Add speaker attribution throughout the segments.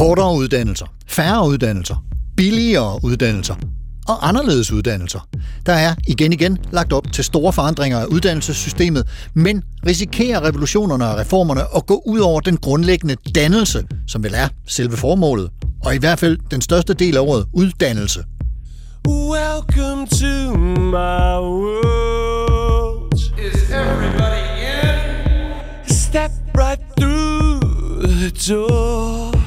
Speaker 1: Kortere uddannelser, færre uddannelser, billigere uddannelser og anderledes uddannelser. Der er igen igen lagt op til store forandringer af uddannelsessystemet, men risikerer revolutionerne og reformerne at gå ud over den grundlæggende dannelse, som vel er selve formålet, og i hvert fald den største del af ordet uddannelse.
Speaker 2: Welcome to my world. Is everybody in? Step right through the door.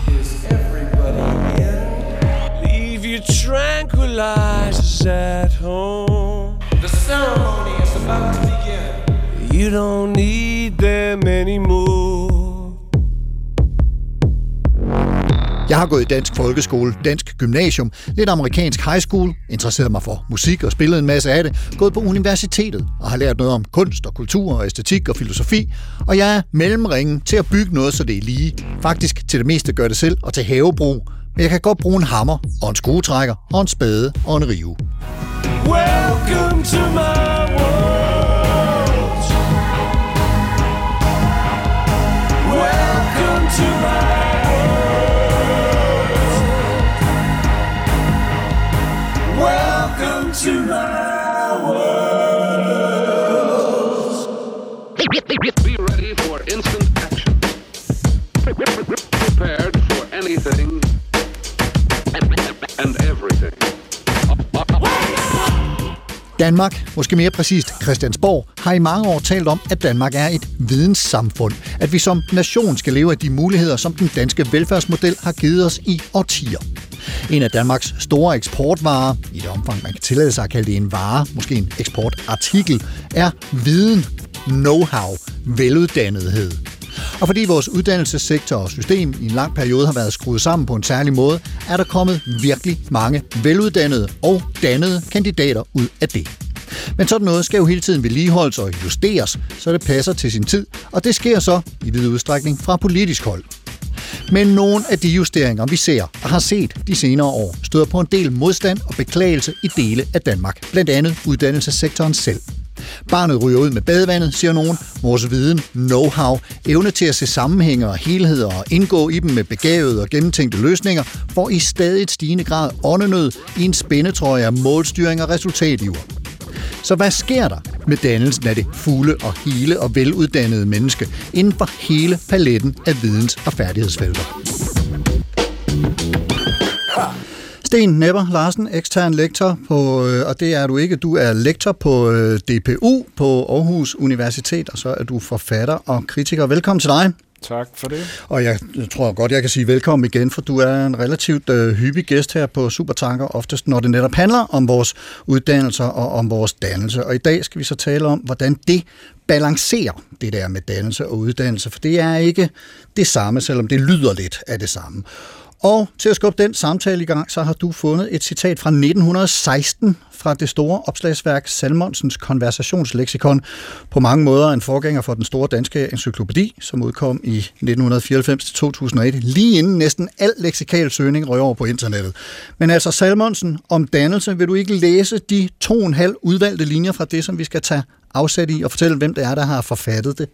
Speaker 2: Leave your tranquilizers at home. The ceremony is about to begin. You don't need them anymore.
Speaker 1: Jeg har gået i dansk folkeskole, dansk gymnasium, lidt amerikansk high school, interesseret mig for musik og spillet en masse af det, gået på universitetet og har lært noget om kunst og kultur og æstetik og filosofi, og jeg er mellemringen til at bygge noget, så det er lige. Faktisk til det meste gør det selv og til havebrug, men jeg kan godt bruge en hammer og en skruetrækker og en spade og en rive.
Speaker 2: Welcome to my world.
Speaker 1: Danmark, måske mere præcist Christiansborg, har i mange år talt om, at Danmark er et videnssamfund. At vi som nation skal leve af de muligheder, som den danske velfærdsmodel har givet os i årtier. En af Danmarks store eksportvarer, i det omfang man kan tillade sig at kalde det en vare, måske en eksportartikel, er viden, know-how, veluddannethed. Og fordi vores uddannelsessektor og system i en lang periode har været skruet sammen på en særlig måde, er der kommet virkelig mange veluddannede og dannede kandidater ud af det. Men sådan noget skal jo hele tiden vedligeholdes og justeres, så det passer til sin tid, og det sker så i vid udstrækning fra politisk hold. Men nogle af de justeringer, vi ser og har set de senere år, støder på en del modstand og beklagelse i dele af Danmark, blandt andet uddannelsessektoren selv. Barnet ryger ud med badevandet, siger nogen. Vores viden, know-how, evne til at se sammenhænge og helheder og indgå i dem med begavede og gennemtænkte løsninger, får i stadig stigende grad åndenød i en spændetrøje af målstyring og resultativer. Så hvad sker der med dannelsen af det fulde og hele og veluddannede menneske inden for hele paletten af videns- og færdighedsfelter? Sten Nepper Larsen, ekstern lektor på, øh, og det er du ikke, du er lektor på øh, DPU på Aarhus Universitet, og så er du forfatter og kritiker. Velkommen til dig.
Speaker 3: Tak for det.
Speaker 1: Og jeg tror godt, jeg kan sige velkommen igen, for du er en relativt øh, hyppig gæst her på Supertanker, oftest når det netop handler om vores uddannelser og om vores dannelse. Og i dag skal vi så tale om, hvordan det balancerer det der med dannelse og uddannelse, for det er ikke det samme, selvom det lyder lidt af det samme. Og til at skubbe den samtale i gang, så har du fundet et citat fra 1916 fra det store opslagsværk Salmonsens konversationsleksikon. På mange måder en forgænger for den store danske encyklopædi, som udkom i 1994-2001, lige inden næsten al leksikal søgning røg over på internettet. Men altså Salmonsen om dannelse, vil du ikke læse de to og en halv udvalgte linjer fra det, som vi skal tage afsæt i, og fortælle, hvem det er, der har forfattet det?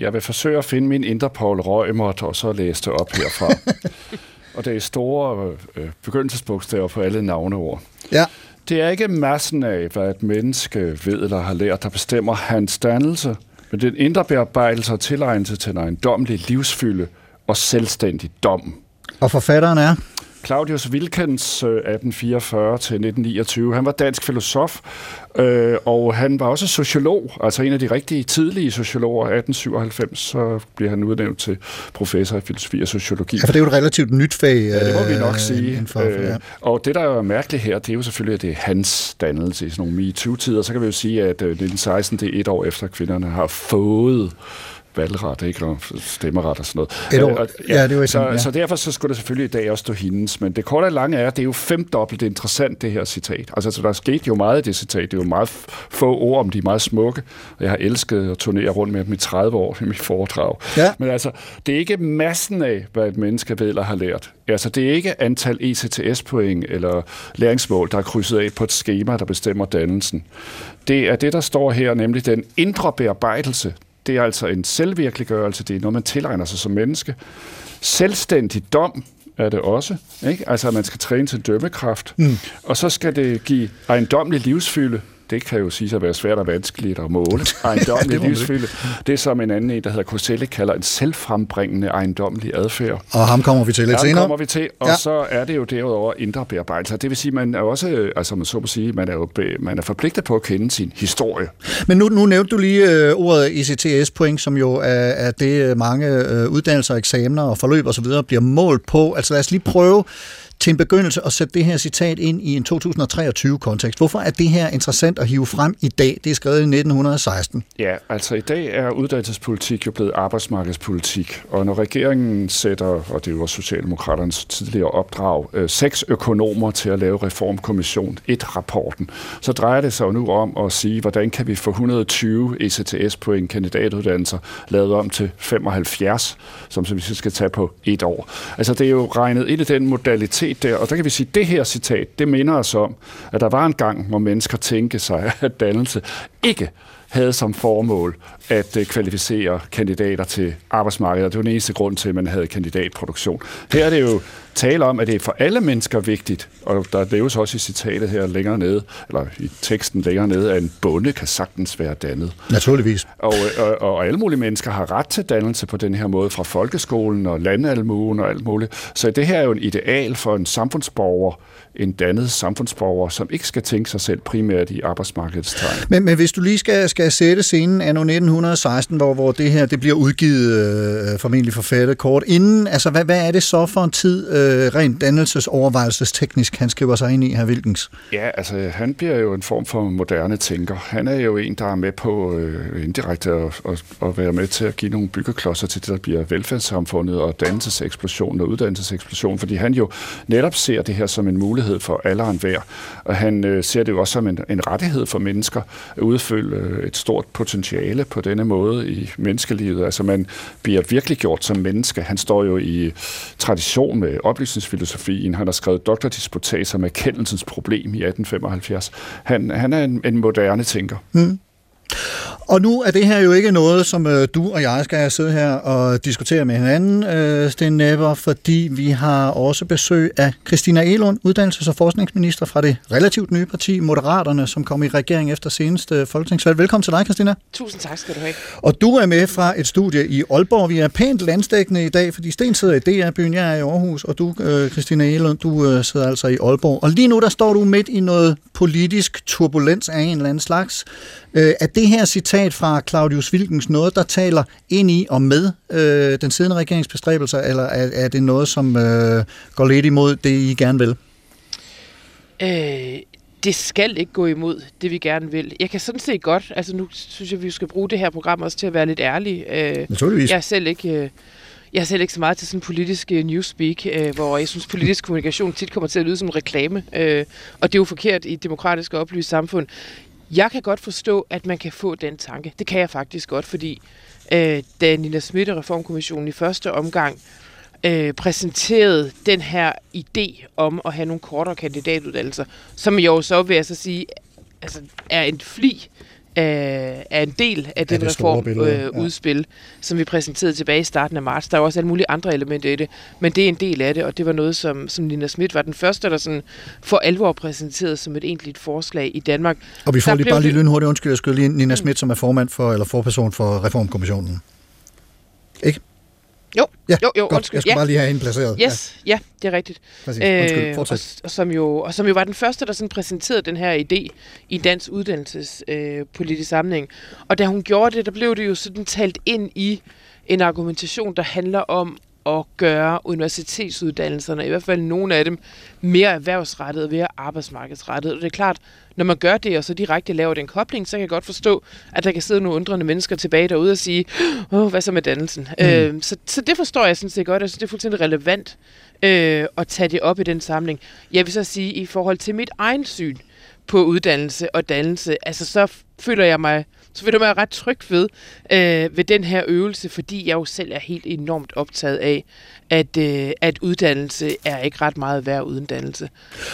Speaker 3: Jeg vil forsøge at finde min Interpol Røgmert, og så læse det op herfra. og det er store øh, begyndelsesbogstaver på alle navneord.
Speaker 1: Ja.
Speaker 3: Det er ikke massen af, hvad et menneske ved eller har lært, der bestemmer hans dannelse, men den indre bearbejdelse og tilegnelse til en ejendommelig livsfylde og selvstændig dom.
Speaker 1: Og forfatteren er?
Speaker 3: Claudius Wilkens, øh, 1844-1929. Han var dansk filosof, øh, og han var også sociolog, altså en af de rigtige tidlige sociologer. 1897 så bliver han udnævnt til professor i filosofi og sociologi.
Speaker 1: Ja, for det er jo et relativt nyt fag.
Speaker 3: Ja, det må vi nok
Speaker 1: øh,
Speaker 3: sige.
Speaker 1: indenfor, ja.
Speaker 3: Øh, og det, der er mærkeligt her, det er jo selvfølgelig, at det er hans dannelse i sådan nogle MeToo-tider. Så kan vi jo sige, at øh, 1916 det er et år efter, at kvinderne har fået valgret, ikke? Og stemmeret og sådan noget.
Speaker 1: Et år.
Speaker 3: Øh, og-
Speaker 1: Ja, det var
Speaker 3: så,
Speaker 1: ja.
Speaker 3: så derfor så skulle det selvfølgelig i dag også stå hendes, men det korte og lange er, at det er jo femdobbelt interessant, det her citat. Altså, så der skete jo meget i det citat. Det er jo meget få ord om de meget smukke, og jeg har elsket at turnere rundt med dem i 30 år i mit foredrag.
Speaker 1: Ja.
Speaker 3: Men altså, det er ikke massen af, hvad et menneske ved eller har lært. Altså, det er ikke antal ECTS-point eller læringsmål, der er krydset af på et schema, der bestemmer dannelsen. Det er det, der står her, nemlig den indre bearbejdelse. Det er altså en selvvirkeliggørelse, det er noget, man tilegner sig som menneske. Selvstændig dom er det også. Ikke? Altså, at man skal træne til dømmekraft. Mm. Og så skal det give ejendommelig livsfylde. Det kan jo sige at være svært og vanskeligt at måle.
Speaker 1: Må man
Speaker 3: livsfylde. Det er som en anden en, der hedder Coselli, kalder en selvfrembringende ejendommelig adfærd.
Speaker 1: Og ham kommer vi til lidt
Speaker 3: Ja,
Speaker 1: senere.
Speaker 3: kommer vi til, og
Speaker 1: Ja.
Speaker 3: ja. så er det jo derudover indre bearbejdelse. Det vil sige, man er også, altså man så må sige, man er jo man er forpligtet på at kende sin historie.
Speaker 1: Men nu, nu nævnte du lige øh, ordet ECTS-point, som jo er, er det, øh, mange øh, uddannelser, eksamener og forløb osv. bliver målt på. Altså lad os lige prøve til en begyndelse at sætte det her citat ind i en 2023-kontekst. Hvorfor er det her interessant at hive frem i dag? Det er skrevet i 1916.
Speaker 3: Ja, altså i dag er uddannelsespolitik jo blevet arbejdsmarkedspolitik, og når regeringen sætter, og det var Socialdemokraternes tidligere opdrag, øh, seks økonomer til at lave reformkommission, et rapporten, så drejer det sig jo nu om at sige, hvordan kan vi få 120 ECTS på en kandidatuddannelse lavet om til 75, som vi skal tage på et år. Altså det er jo regnet ind i den modalitet der, og der kan vi sige, at det her citat, det minder os om, at der var en gang, hvor mennesker tænkte sig, at dannelse ikke havde som formål at øh, kvalificere kandidater til arbejdsmarkedet, og det var den eneste grund til, at man havde kandidatproduktion. Her er det jo tale om, at det er for alle mennesker vigtigt, og der leves også i citatet her længere nede, eller i teksten længere nede, at en bonde kan sagtens være dannet.
Speaker 1: Naturligvis.
Speaker 3: Og, øh, og, og alle mulige mennesker har ret til dannelse på den her måde, fra folkeskolen og landalmuen og alt muligt. Så det her er jo en ideal for en samfundsborger, en dannet samfundsborger, som ikke skal tænke sig selv primært i arbejdsmarkedets tegn.
Speaker 1: Men, men hvis du lige skal, skal sætte scenen af 1916, hvor, hvor det her det bliver udgivet, øh, formentlig forfattet kort inden, altså hvad, hvad er det så for en tid, øh, rent dannelsesovervejelsesteknisk, han skriver sig ind i, her Wilkens?
Speaker 3: Ja, altså han bliver jo en form for moderne tænker. Han er jo en, der er med på øh, indirekte at, at, at være med til at give nogle byggeklodser til det, der bliver velfærdssamfundet og dannelseseksplosion og uddannelseseksplosion, fordi han jo netop ser det her som en mulighed for alle og enhver. Og han øh, ser det jo også som en, en rettighed for mennesker at udfylde øh, et stort potentiale på denne måde i menneskelivet. Altså man bliver virkelig gjort som menneske. Han står jo i tradition med oplysningsfilosofien. Han har skrevet doktordisputatser med kendelsens problem i 1875. Han, han er en, en moderne tænker. Mm.
Speaker 1: Og nu er det her jo ikke noget, som øh, du og jeg skal sidde her og diskutere med hinanden, øh, Sten Nepper, fordi vi har også besøg af Christina Elund, uddannelses- og forskningsminister fra det relativt nye parti, Moderaterne, som kom i regering efter seneste folketingsvalg. Velkommen til dig, Christina.
Speaker 4: Tusind tak skal du have.
Speaker 1: Og du er med fra et studie i Aalborg. Vi er pænt landstækkende i dag, fordi Sten sidder i DR-byen, jeg er i Aarhus, og du, øh, Christina Elund, du øh, sidder altså i Aalborg. Og lige nu, der står du midt i noget politisk turbulens af en eller anden slags. Øh, er det her citat fra Claudius Wilkens noget, der taler ind i og med øh, den siddende regeringsbestræbelser, eller er, er det noget, som øh, går lidt imod det, I gerne vil?
Speaker 4: Øh, det skal ikke gå imod det, vi gerne vil. Jeg kan sådan set godt, altså nu synes jeg, vi skal bruge det her program også til at være lidt ærlige. Øh,
Speaker 1: Naturligvis.
Speaker 4: jeg er selv ikke... Øh, jeg er selv ikke så meget til sådan politisk uh, newspeak, uh, hvor jeg synes, politisk kommunikation tit kommer til at lyde som reklame. Uh, og det er jo forkert i et demokratisk og oplyst samfund. Jeg kan godt forstå, at man kan få den tanke. Det kan jeg faktisk godt, fordi øh, da Nina Schmidt og Reformkommissionen i første omgang øh, præsenterede den her idé om at have nogle kortere kandidatuddannelser, som jo så vil jeg så sige, altså er en fli af, er en del af den reformudspil,
Speaker 1: ja.
Speaker 4: øh, udspil, som vi præsenterede tilbage i starten af marts. Der er jo også alle mulige andre elementer i det, men det er en del af det, og det var noget, som, som Nina Schmidt var den første, der sådan for alvor præsenterede som et egentligt forslag i Danmark.
Speaker 1: Og vi får
Speaker 4: Der
Speaker 1: lige bare lige lynhurtigt undskyld, jeg skulle lige Nina Schmidt, som er formand for, eller forperson for Reformkommissionen. Ikke?
Speaker 4: Jo,
Speaker 1: Ja,
Speaker 4: jo, jo,
Speaker 1: godt.
Speaker 4: undskyld.
Speaker 1: Jeg skulle
Speaker 4: Ja.
Speaker 1: bare lige have hende placeret.
Speaker 4: Yes, ja, ja det er rigtigt.
Speaker 1: Præcis. Undskyld,
Speaker 4: og,
Speaker 1: fortsæt.
Speaker 4: og, som jo, og som jo var den første, der sådan præsenterede den her idé i dansk uddannelsespolitisk øh, sammenhæng. Og da hun gjorde det, der blev det jo sådan talt ind i en argumentation, der handler om at gøre universitetsuddannelserne, i hvert fald nogle af dem, mere erhvervsrettet og mere arbejdsmarkedsrettet. Og det er klart, når man gør det, og så direkte laver den kobling, så kan jeg godt forstå, at der kan sidde nogle undrende mennesker tilbage derude og sige, Åh, hvad så med dannelsen? Mm. Øh, så, så det forstår jeg sådan set godt. Jeg synes, det er fuldstændig relevant øh, at tage det op i den samling. Jeg vil så sige, i forhold til mit egen syn på uddannelse og dannelse, altså så føler jeg mig så føler jeg mig ret tryg ved, øh, ved den her øvelse, fordi jeg jo selv er helt enormt optaget af, at, øh, at uddannelse er ikke ret meget værd uden dannelse.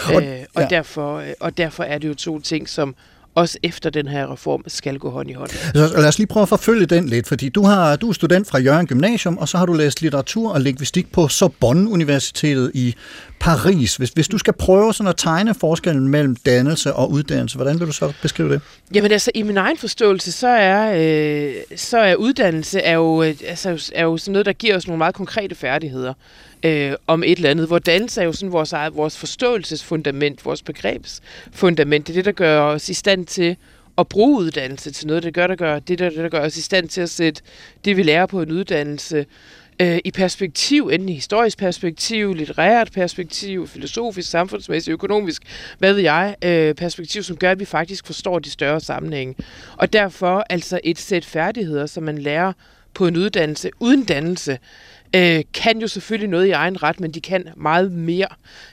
Speaker 1: Og-
Speaker 4: Og, øh, og,
Speaker 1: ja.
Speaker 4: derfor, øh, og derfor er det jo to ting, som også efter den her reform skal gå hånd i hånd.
Speaker 1: Så lad os lige prøve at forfølge den lidt, fordi du, har, du er student fra Jørgen Gymnasium, og så har du læst litteratur og lingvistik på Sorbonne Universitetet i Paris. Hvis, hvis du skal prøve sådan at tegne forskellen mellem dannelse og uddannelse, hvordan vil du så beskrive det?
Speaker 4: Jamen altså, i min egen forståelse, så er, øh, så er uddannelse er jo, øh, altså, er jo sådan noget, der giver os nogle meget konkrete færdigheder øh, om et eller andet. Hvor dannelse er jo sådan vores, eget, vores forståelsesfundament, vores begrebsfundament. Det er det, der gør os i stand til at bruge uddannelse til noget. Det gør, der gør, det, der, det, der gør os i stand til at sætte det, vi lærer på en uddannelse, øh, i perspektiv, enten i historisk perspektiv, litterært perspektiv, filosofisk, samfundsmæssigt, økonomisk, hvad ved jeg, øh, perspektiv, som gør, at vi faktisk forstår de større sammenhænge. Og derfor altså et sæt færdigheder, som man lærer på en uddannelse uden dannelse, øh, kan jo selvfølgelig noget i egen ret, men de kan meget mere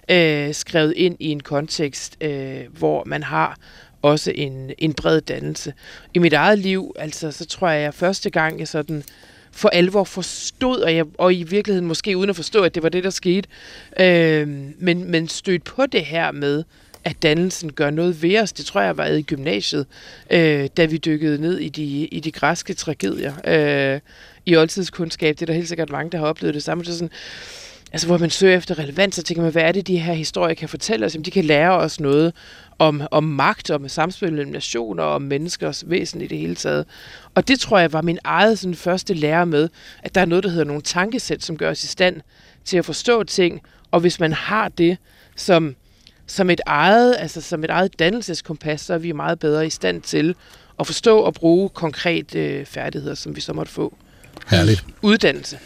Speaker 4: øh, skrevet ind i en kontekst, øh, hvor man har også en, en bred dannelse. I mit eget liv, altså, så tror jeg, at første gang jeg sådan for alvor forstod, og, jeg, og i virkeligheden måske uden at forstå, at det var det, der skete, øh, men, men stødt på det her med, at dannelsen gør noget ved os. Det tror jeg var i gymnasiet, øh, da vi dykkede ned i de, i de græske tragedier øh, i oldtidskundskab. Det er der helt sikkert mange, der har oplevet det samme. Så sådan, altså, hvor man søger efter relevans, så tænker man, hvad er det, de her historier kan fortælle os? Jamen, de kan lære os noget om, om magt, om samspil mellem nationer, og om menneskers væsen i det hele taget. Og det tror jeg var min eget sådan, første lære med, at der er noget, der hedder nogle tankesæt, som gør os i stand til at forstå ting, og hvis man har det som, som et eget, altså som et eget dannelseskompas, så er vi meget bedre i stand til at forstå og bruge konkrete øh, færdigheder, som vi så måtte få.
Speaker 1: Herligt.
Speaker 4: Uddannelse.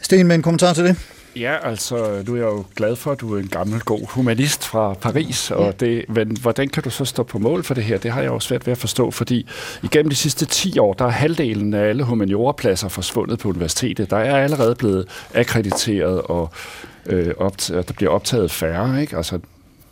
Speaker 1: Sten, med en kommentar til det?
Speaker 3: Ja, altså, du er jo glad for, at du er en gammel, god humanist fra Paris, og det, men hvordan kan du så stå på mål for det her? Det har jeg jo svært ved at forstå, fordi igennem de sidste 10 år, der er halvdelen af alle humaniorapladser forsvundet på universitetet. Der er allerede blevet akkrediteret, og øh, optaget, der bliver optaget færre, ikke? Altså,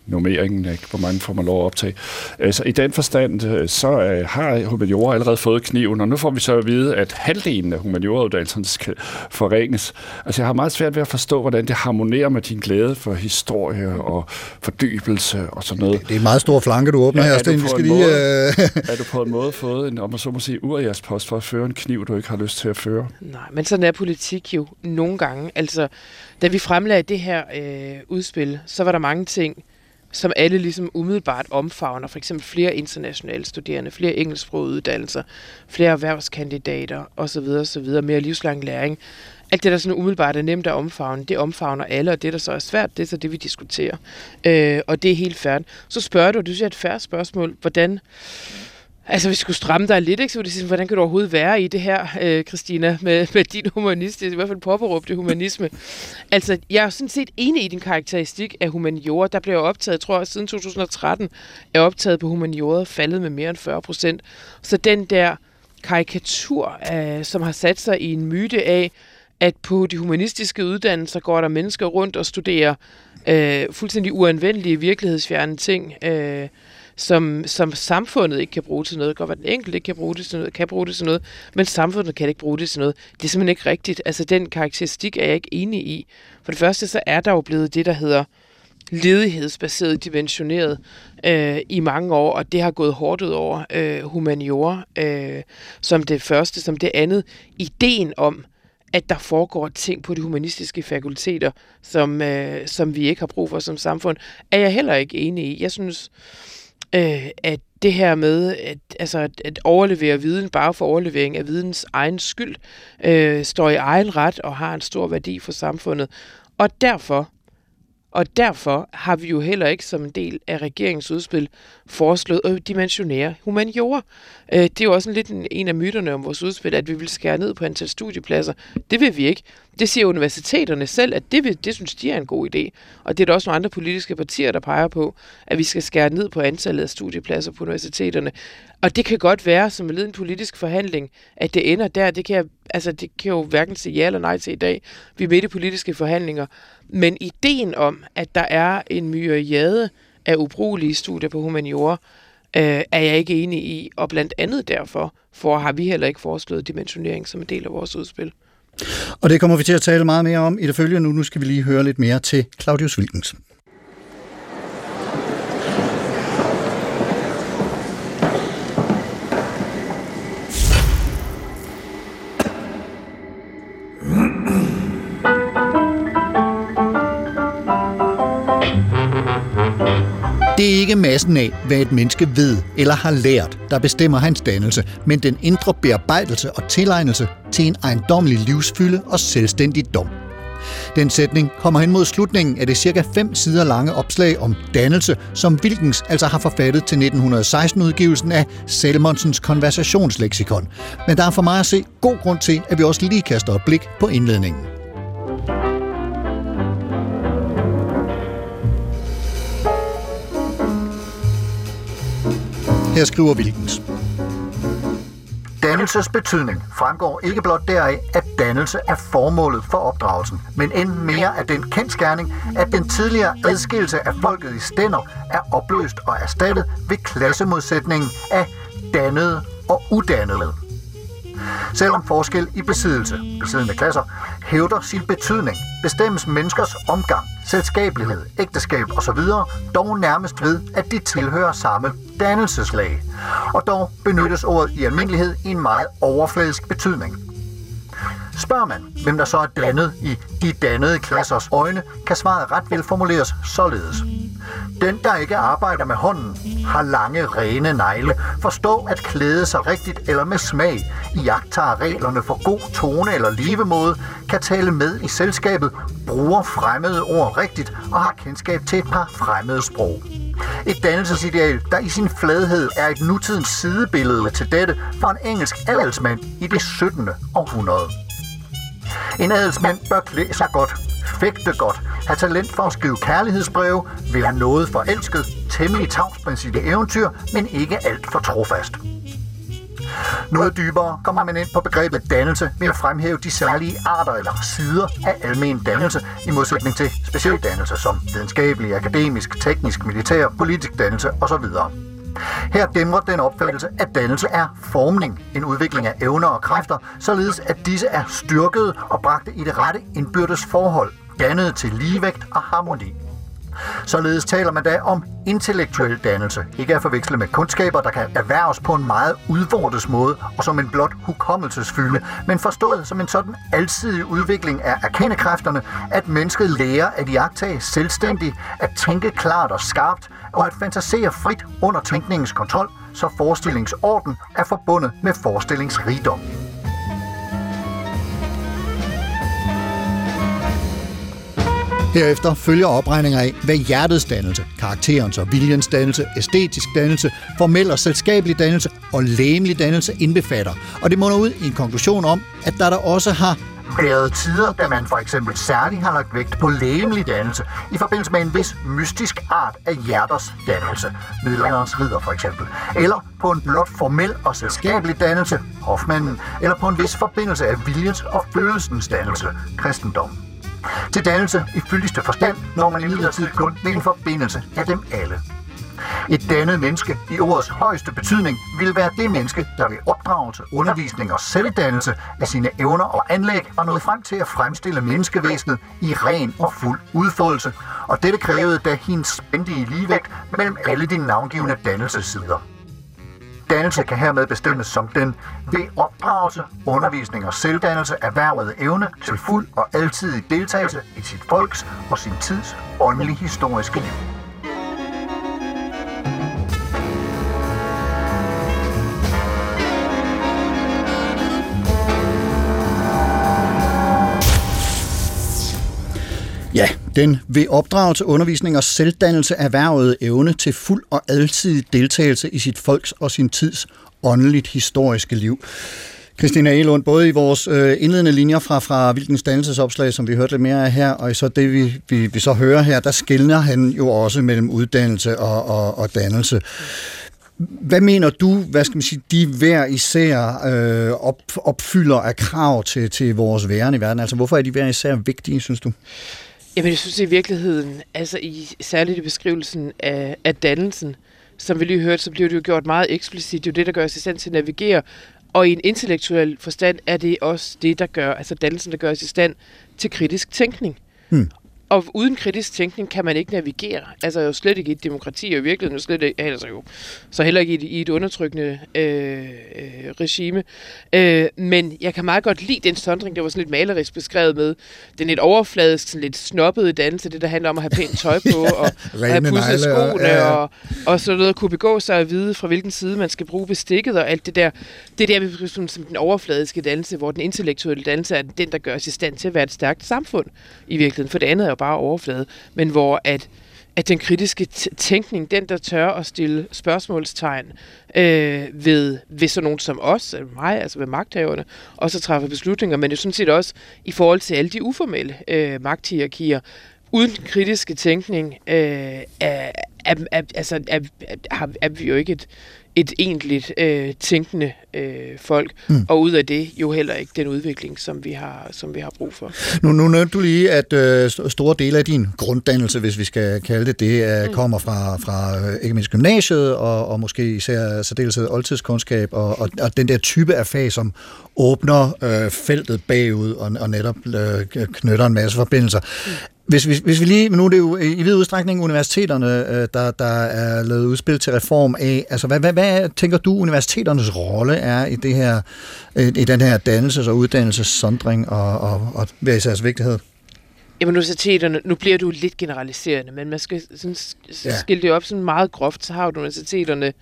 Speaker 3: nummeringen af, hvor mange får man lov at optage. Altså, I den forstand, øh, så øh, har humaniora allerede fået kniven, og nu får vi så at vide, at halvdelen af humaniorauddannelsen skal forringes. Altså, jeg har meget svært ved at forstå, hvordan det harmonerer med din glæde for historie og fordybelse og sådan noget.
Speaker 1: Det er en meget stor flanke, du åbner
Speaker 3: Ja,
Speaker 1: her,
Speaker 3: er du
Speaker 1: Sten. Vi
Speaker 3: på
Speaker 1: skal
Speaker 3: en
Speaker 1: lige...
Speaker 3: måde-
Speaker 1: Øh,
Speaker 3: Er du på en måde fået en, om man så må sige, post for at føre en kniv, du ikke har lyst til at føre?
Speaker 4: Nej, men sådan er politik jo nogle gange. Altså, da vi fremlagde det her øh, udspil, så var der mange ting, som alle ligesom umiddelbart omfavner. For eksempel flere internationale studerende, flere engelsksprogede uddannelser, flere erhvervskandidater osv. osv. Mere livslang læring. Alt det, der sådan umiddelbart er nemt at omfavne, det omfavner alle, og det, der så er svært, det er så det, vi diskuterer. Øh, og det er helt færdigt. Så spørger du, du siger et færre spørgsmål, hvordan Altså, hvis vi skulle stramme dig lidt, ikke, så ville det sige, hvordan kan du overhovedet være i det her, øh, Christina, med, med din humanist, i hvert fald påberåbte humanisme. Altså, jeg er sådan set enig i din karakteristik af humaniora. Der blev optaget, tror jeg, siden 2013, er optaget på humaniora faldet med mere end 40 procent. Så den der karikatur, øh, som har sat sig i en myte af, at på de humanistiske uddannelser går der mennesker rundt og studerer øh, fuldstændig uanvendelige, virkelighedsfjerne ting, øh, som, som samfundet ikke kan bruge til noget. Det kan godt være, den enkelte ikke kan bruge det til noget, kan bruge det til noget, men samfundet kan ikke bruge det til noget. Det er simpelthen ikke rigtigt. Altså, den karakteristik er jeg ikke enig i. For det første, så er der jo blevet det, der hedder ledighedsbaseret dimensioneret øh, i mange år, og det har gået hårdt ud over øh, humaniora øh, som det første. Som det andet, ideen om, at der foregår ting på de humanistiske fakulteter, som, øh, som vi ikke har brug for som samfund, er jeg heller ikke enig i. Jeg synes, øh, at det her med at, altså at, at overlevere viden bare for overlevering af videns egen skyld, øh, står i egen ret og har en stor værdi for samfundet. Og derfor, og derfor har vi jo heller ikke som en del af regeringens udspil foreslået at dimensionere humaniora. Øh, det er jo også en lidt en, af myterne om vores udspil, at vi vil skære ned på antal studiepladser. Det vil vi ikke. Det siger universiteterne selv, at det, vil, det synes de er en god idé. Og det er der også nogle andre politiske partier, der peger på, at vi skal skære ned på antallet af studiepladser på universiteterne. Og det kan godt være, som led en politisk forhandling, at det ender der. Det kan, jeg, altså, det kan jo hverken sige ja eller nej til i dag. Vi er midt i politiske forhandlinger. Men ideen om, at der er en myriade af ubrugelige studier på humaniora, øh, er jeg ikke enig i. Og blandt andet derfor for har vi heller ikke foreslået dimensionering som en del af vores udspil.
Speaker 1: Og det kommer vi til at tale meget mere om i det følgende nu. Nu skal vi lige høre lidt mere til Claudius Wilkens. Det er ikke massen af, hvad et menneske ved eller har lært, der bestemmer hans dannelse, men den indre bearbejdelse og tilegnelse til en ejendommelig livsfylde og selvstændig dom. Den sætning kommer hen mod slutningen af det cirka 5 sider lange opslag om dannelse, som Wilkens altså har forfattet til 1916-udgivelsen af Salmonsens konversationsleksikon. Men der er for mig at se god grund til, at vi også lige kaster et blik på indledningen. Her skriver Wilkens. Dannelses betydning fremgår ikke blot deraf, at dannelse er formålet for opdragelsen, men end mere af den kendskærning, at den tidligere adskillelse af folket i stænder er opløst og erstattet ved klassemodsætningen af dannede og uddannede. Selvom forskel i besiddelse, besiddende klasser, hævder sin betydning, bestemmes menneskers omgang, selskabelighed, ægteskab osv. dog nærmest ved, at de tilhører samme dannelseslag, og dog benyttes ordet i almindelighed i en meget overfladisk betydning. Spørger man, hvem der så er dannet i de dannede klassers øjne, kan svaret ret vel formuleres således. Den, der ikke arbejder med hånden, har lange, rene negle, forstå at klæde sig rigtigt eller med smag, I iagtager reglerne for god tone eller levemåde, kan tale med i selskabet, bruger fremmede ord rigtigt og har kendskab til et par fremmede sprog. Et dannelsesideal, der i sin fladhed er et nutidens sidebillede til dette fra en engelsk adelsmand i det 17. århundrede. En adelsmand bør klæde sig godt, fægte godt, have talent for at skrive kærlighedsbreve, være noget forelsket, temmelig tavsprincip i eventyr, men ikke alt for trofast. Noget dybere kommer man ind på begrebet dannelse ved at fremhæve de særlige arter eller sider af almen dannelse i modsætning til speciel dannelse som videnskabelig, akademisk, teknisk, militær, politisk dannelse osv. Her dæmrer den opfattelse, at dannelse er formning, en udvikling af evner og kræfter, således at disse er styrket og bragte i det rette indbyrdes forhold, dannet til ligevægt og harmoni. Således taler man da om intellektuel dannelse, ikke at forveksle med kundskaber, der kan erhverves på en meget udvortes måde og som en blot hukommelsesfylde, men forstået som en sådan alsidig udvikling af erkendekræfterne, at mennesket lærer at iagtage selvstændigt, at tænke klart og skarpt, og at fantasere frit under tænkningens kontrol, så forestillingsorden er forbundet med forestillingsrigdom. Herefter følger opregninger af, hvad hjertets dannelse, karakterens og viljens dannelse, æstetisk dannelse, formel og selskabelig dannelse og læmelig dannelse indbefatter. Og det munder ud i en konklusion om, at der der også har været tider, da man for eksempel særligt har lagt vægt på lægemlig dannelse i forbindelse med en vis mystisk art af hjerters dannelse, middelalderens ridder for eksempel, eller på en blot formel og selskabelig dannelse, hofmanden, eller på en vis forbindelse af viljens og følelsens dannelse, kristendommen. Til dannelse i fyldigste forstand når man imidlertid kun ved en forbindelse af dem alle. Et dannet menneske i ordets højeste betydning vil være det menneske, der ved opdragelse, undervisning og selvdannelse af sine evner og anlæg var nået frem til at fremstille menneskevæsenet i ren og fuld udfoldelse, og dette krævede da hendes spændige ligevægt mellem alle de navngivende dannelsesider. Dannelse kan hermed bestemmes som den ved opdragelse, undervisning og selvdannelse erhvervede evne til fuld og altidig deltagelse i sit folks og sin tids åndelige historiske liv. Den ved til undervisning og selvdannelse erhvervede evne til fuld og alsidig deltagelse i sit folks og sin tids åndeligt historiske liv. Christina Elund, både i vores øh, indledende linjer fra, fra Hvilkens dannelsesopslag, som vi hørte lidt mere af her, og i så det, vi, vi, vi så hører her, der skiller han jo også mellem uddannelse og, og, og dannelse. Hvad mener du, hvad skal man sige, de hver især øh, op, opfylder af krav til, til vores væren i verden? Altså, hvorfor er de hver især vigtige, synes du?
Speaker 4: Jamen, jeg synes i virkeligheden, altså i, særligt i beskrivelsen af, af dannelsen, som vi lige hørte, så bliver det jo gjort meget eksplicit. Det er jo det, der gør os i stand til at navigere. Og i en intellektuel forstand er det også det, der gør, altså dannelsen, der gør os i stand til kritisk tænkning.
Speaker 1: Hmm.
Speaker 4: Og uden kritisk tænkning kan man ikke navigere. Altså jo slet ikke i et demokrati, og i virkeligheden jo slet ikke, altså jo, så heller ikke i et, i et undertrykkende øh, øh, regime. Øh, men jeg kan meget godt lide den sondring, der var sådan lidt malerisk beskrevet med den lidt overfladisk, sådan lidt snobbede dannelse, det der handler om at have pænt tøj på, og, og have pudset
Speaker 1: og-
Speaker 4: skoene,
Speaker 1: ja, ja.
Speaker 4: og, og så noget at kunne begå sig at vide, fra hvilken side man skal bruge bestikket, og alt det der. Det der, vi som, som den overfladiske dannelse, hvor den intellektuelle dannelse er den, der gør os i stand til at være et stærkt samfund i virkeligheden. For det andet er og bare overflade. Men hvor at, at den kritiske t- tænkning, den der tør at stille spørgsmålstegn øh, ved, ved sådan nogen som os, eller mig, altså ved magthaverne, og så træffer beslutninger, men det er sådan set også i forhold til alle de uformelle øh, magthierarkier, uden kritiske tænkning øh, er, er, er, altså, er, er, har- er vi jo ikke et, et egentligt øh, tænkende øh, folk, mm. og ud af det jo heller ikke den udvikling, som vi har, som vi har brug for.
Speaker 1: Nu, nu nævnte du lige, at øh, st- store dele af din grunddannelse, hvis vi skal kalde det det, øh, kommer fra, fra øh, ikke mindst gymnasiet, og, og måske især særdeleshed oldtidskundskab, og, og, og den der type af fag, som åbner øh, feltet bagud, og, og netop øh, knytter en masse forbindelser. Hvis, hvis, hvis vi lige, nu er det jo i vid udstrækning universiteterne, øh, der, der er lavet udspil til reform af. Altså, hvad, hvad, hvad tænker du, universiteternes rolle er i det her, øh, i den her dannelses- og uddannelsessondring og, og, og hvad især vigtighed?
Speaker 4: Jamen universiteterne, nu bliver du lidt generaliserende, men man skal sådan,
Speaker 1: Ja.
Speaker 4: skille det op sådan meget groft, så har du universiteterne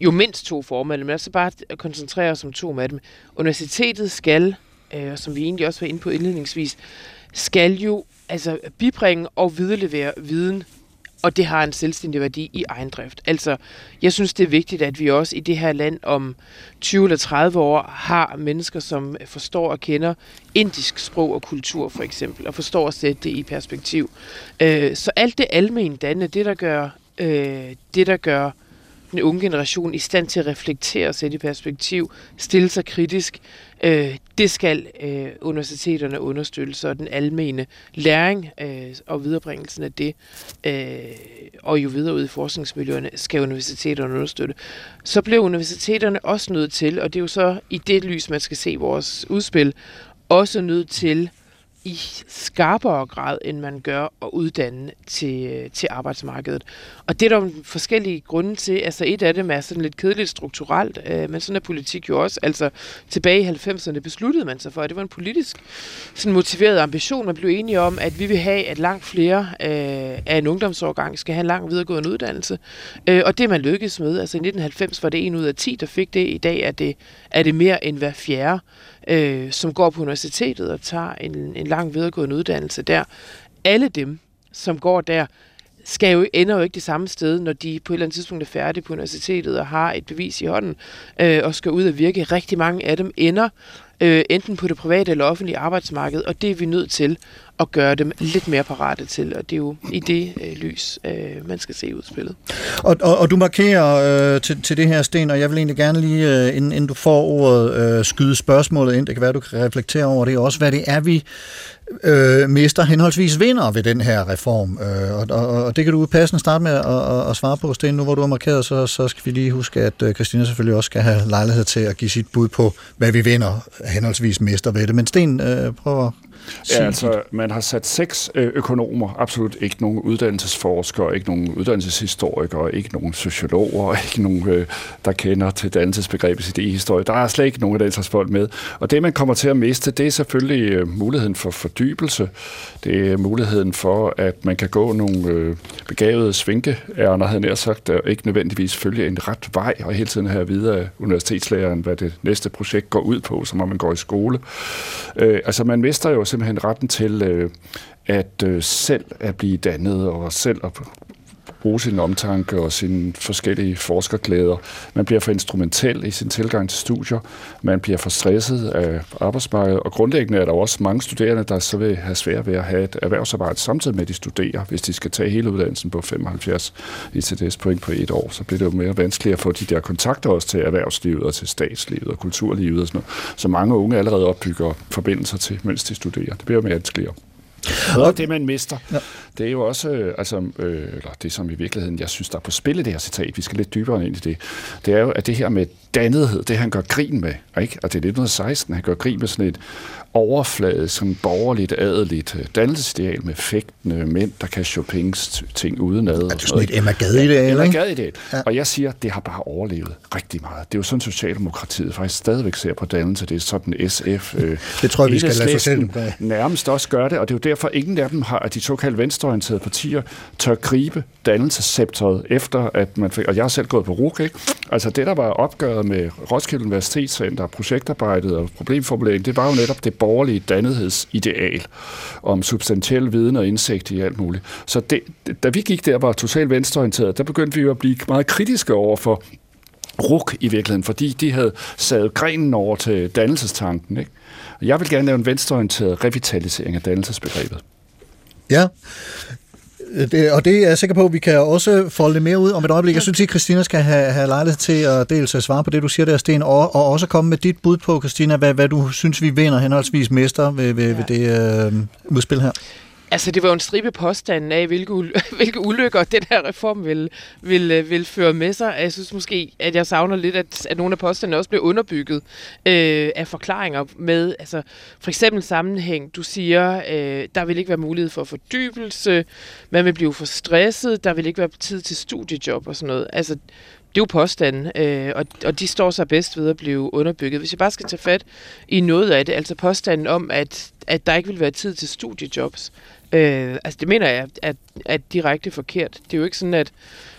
Speaker 4: jo mindst to former, men også så bare at koncentrere os om to af dem. Universitetet skal, øh, som vi egentlig også var inde på indledningsvis, skal jo altså bibringe og viderelevere viden, og det har en selvstændig værdi i egen drift. Altså, jeg synes, det er vigtigt, at vi også i det her land om 20 eller 30 år har mennesker, som forstår og kender indisk sprog og kultur, for eksempel, og forstår at sætte det i perspektiv. Øh, så alt det almen danne, det der gør, øh, det der gør den unge generation i stand til at reflektere og sætte i perspektiv, stille sig kritisk, øh, det skal øh, universiteterne understøtte, så den almene læring øh, og viderebringelsen af det, øh, og jo videre ud i forskningsmiljøerne, skal universiteterne understøtte. Så bliver universiteterne også nødt til, og det er jo så i det lys, man skal se vores udspil, også nødt til i skarpere grad, end man gør at uddanne til, til arbejdsmarkedet. Og det er der jo forskellige grunde til. Altså et af dem er sådan lidt kedeligt strukturelt, øh, men sådan er politik jo også. Altså tilbage i 90'erne besluttede man sig for, at det var en politisk sådan motiveret ambition. Man blev enige om, at vi vil have, at langt flere øh, af en ungdomsårgang skal have en lang videregående uddannelse. Øh, og det man lykkedes med. Altså i 1990 var det en ud af 10, der fik det. I dag er det, er det mere end hver fjerde øh, som går på universitetet og tager en, en lang videregående uddannelse der. Alle dem, som går der, skal jo, ender jo ikke det samme sted, når de på et eller andet tidspunkt er færdige på universitetet og har et bevis i hånden øh, og skal ud og virke. Rigtig mange af dem ender øh, enten på det private eller offentlige arbejdsmarked, og det er vi nødt til at gøre dem lidt mere parate til, og det er jo i det øh, lys, øh, man skal se udspillet.
Speaker 1: Og, og, og du markerer øh, til, til det her, Sten, og jeg vil egentlig gerne lige, øh, inden, inden du får ordet, øh, skyde spørgsmålet ind. Det kan være, du kan reflektere over det også. Hvad det er, vi øh, mister henholdsvis vinder ved den her reform. Øh, og, og, og det kan du passende starte med at, at, at svare på, Sten. Nu hvor du har markeret, så, så skal vi lige huske, at øh, Christina selvfølgelig også skal have lejlighed til at give sit bud på, hvad vi vinder henholdsvis mister ved det. Men Sten, øh, prøv at
Speaker 3: Ja, altså, man har sat seks øh, økonomer, absolut ikke nogen uddannelsesforskere, ikke nogen uddannelseshistorikere, ikke nogen sociologer, ikke nogen, øh, der kender til i idéhistorie. Der er slet ikke nogen af den slags folk med. Og det, man kommer til at miste, det er selvfølgelig øh, muligheden for fordybelse. Det er muligheden for, at man kan gå nogle begavede svinkeærner, havde jeg nær sagt, og ikke nødvendigvis følge en ret vej, og hele tiden have videre af universitetslæreren, hvad det næste projekt går ud på, som om man går i skole. Altså, man mister jo simpelthen retten til øh, at øh, selv at blive dannet og selv at bruge sin omtanke og sine forskellige forskerglæder. Man bliver for instrumentel i sin tilgang til studier. Man bliver for stresset af arbejdsmarkedet. Og grundlæggende er der også mange studerende, der så vil have svært ved at have et erhvervsarbejde samtidig med, at de studerer. Hvis de skal tage hele uddannelsen på 75 ICDS-point på et år, så bliver det jo mere vanskeligt at få de der kontakter også til erhvervslivet og til statslivet og kulturlivet og sådan noget. Så mange unge allerede opbygger forbindelser til, mens de studerer. Det bliver mere vanskeligere. Og det, man mister, ja. Det er jo også, øh, altså, øh, eller det som i virkeligheden, jeg synes, der er på spil i det her citat, vi skal lidt dybere ind i det, det er jo, at det her med dannethed, det han gør grin med, ikke? og det er 1916, han gør grin med sådan et overfladisk, sådan borgerligt, adeligt øh, dannelsesideal med fægtende mænd, der kan Chopins ting udenad.
Speaker 1: Er det sådan et Emma Gade-ideal,
Speaker 3: Emma
Speaker 1: ikke?
Speaker 3: Gade-ideal. Ja. Og jeg siger, det har bare overlevet rigtig meget. Det er jo sådan, Socialdemokratiet faktisk stadigvæk ser på dannelse. Det er sådan SF. Øh,
Speaker 1: Det tror jeg, vi skal lade fortælle dem.
Speaker 3: nærmest også gør det, og det er jo derfor, ingen af dem har, at de såkaldte venstreorienterede partier tør gribe dannelsescepteret efter, at man fik, og jeg har selv gået på RUK, ikke? Altså det, der var opgøret med Roskilde Universitetscenter, projektarbejdet og problemformulering, det var jo netop det borgerlige dannethedsideal om substantiel viden og indsigt i alt muligt. Så det, da vi gik der, var totalt venstreorienteret, der begyndte vi jo at blive meget kritiske over for RUK i virkeligheden, fordi de havde sadet grenen over til dannelsestanken. Ikke? Jeg vil gerne lave en venstreorienteret revitalisering af dannelsesbegrebet.
Speaker 1: Ja. Det, og det er jeg sikker på, at vi kan også folde det mere ud om et øjeblik. Jeg synes, at Christina skal have, have lejlighed til at dels at svare på det, du siger der, Sten, og, og også komme med dit bud på, Christina, hvad, hvad du synes, vi vinder henholdsvis mester ved, ved, ja. ved det øh, udspil her.
Speaker 4: Altså, det var jo en stribe påstanden af, hvilke, ul- hvilke ulykker den her reform vil, vil, øh, vil føre med sig. Jeg synes måske, at jeg savner lidt, at, at nogle af påstandene også blev underbygget øh, af forklaringer med, altså for eksempel sammenhæng. Du siger, øh, der vil ikke være mulighed for fordybelse, man vil blive for stresset, der vil ikke være tid til studiejob og sådan noget. Altså, det er jo påstanden, øh, og, og de står sig bedst ved at blive underbygget. Hvis jeg bare skal tage fat i noget af det, altså påstanden om, at, at der ikke vil være tid til studiejobs, øh, altså det mener jeg er, er direkte forkert. Det er jo ikke sådan, at,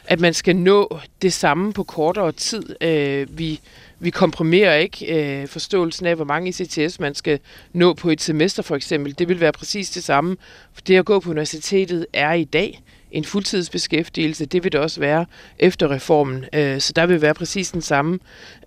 Speaker 4: at man skal nå det samme på kortere tid. Øh, vi, vi komprimerer ikke øh, forståelsen af, hvor mange ICTS man skal nå på et semester for eksempel. Det vil være præcis det samme. For det at gå på universitetet er i dag en fuldtidsbeskæftigelse. Det vil det også være efter reformen. Øh, så der vil være præcis den samme,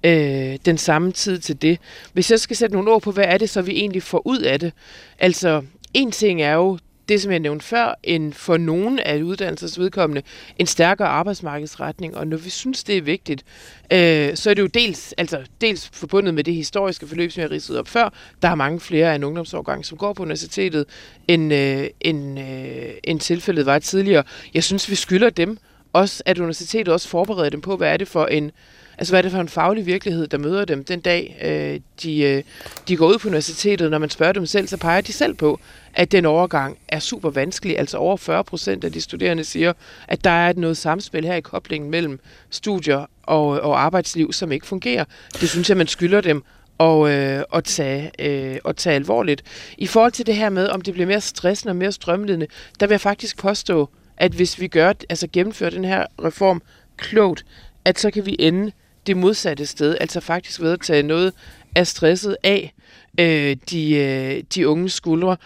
Speaker 4: øh, den samme tid til det. Hvis jeg skal sætte nogle ord på, hvad er det så, vi egentlig får ud af det? Altså, en ting er jo det, som jeg nævnte før, en for nogen af uddannelsers vedkommende, en stærkere arbejdsmarkedsretning. Og når vi synes, det er vigtigt, øh, så er det jo dels, altså, dels forbundet med det historiske forløb, som jeg ridsede op før. Der er mange flere af en ungdomsårgang, som går på universitetet, end, øh, end, øh, end tilfældet var tidligere. Jeg synes, vi skylder dem også, at universitetet også forbereder dem på, hvad er det for en Altså, hvad er det for en faglig virkelighed, der møder dem den dag, øh, de, øh, de går ud på universitetet? Når man spørger dem selv, så peger de selv på, at den overgang er super vanskelig. Altså over 40 procent af de studerende siger, at der er noget samspil her i koblingen mellem studier og, øh, og arbejdsliv, som ikke fungerer. Det synes jeg, man skylder dem og, øh, at, tage, øh, at tage alvorligt. I forhold til det her med, om det bliver mere stressende og mere strømlidende, der vil jeg faktisk påstå, at hvis vi gør, altså gennemfører den her reform klogt, at så kan vi ende det modsatte sted, altså faktisk ved at tage noget af stresset af øh, de, øh, de unge skuldre,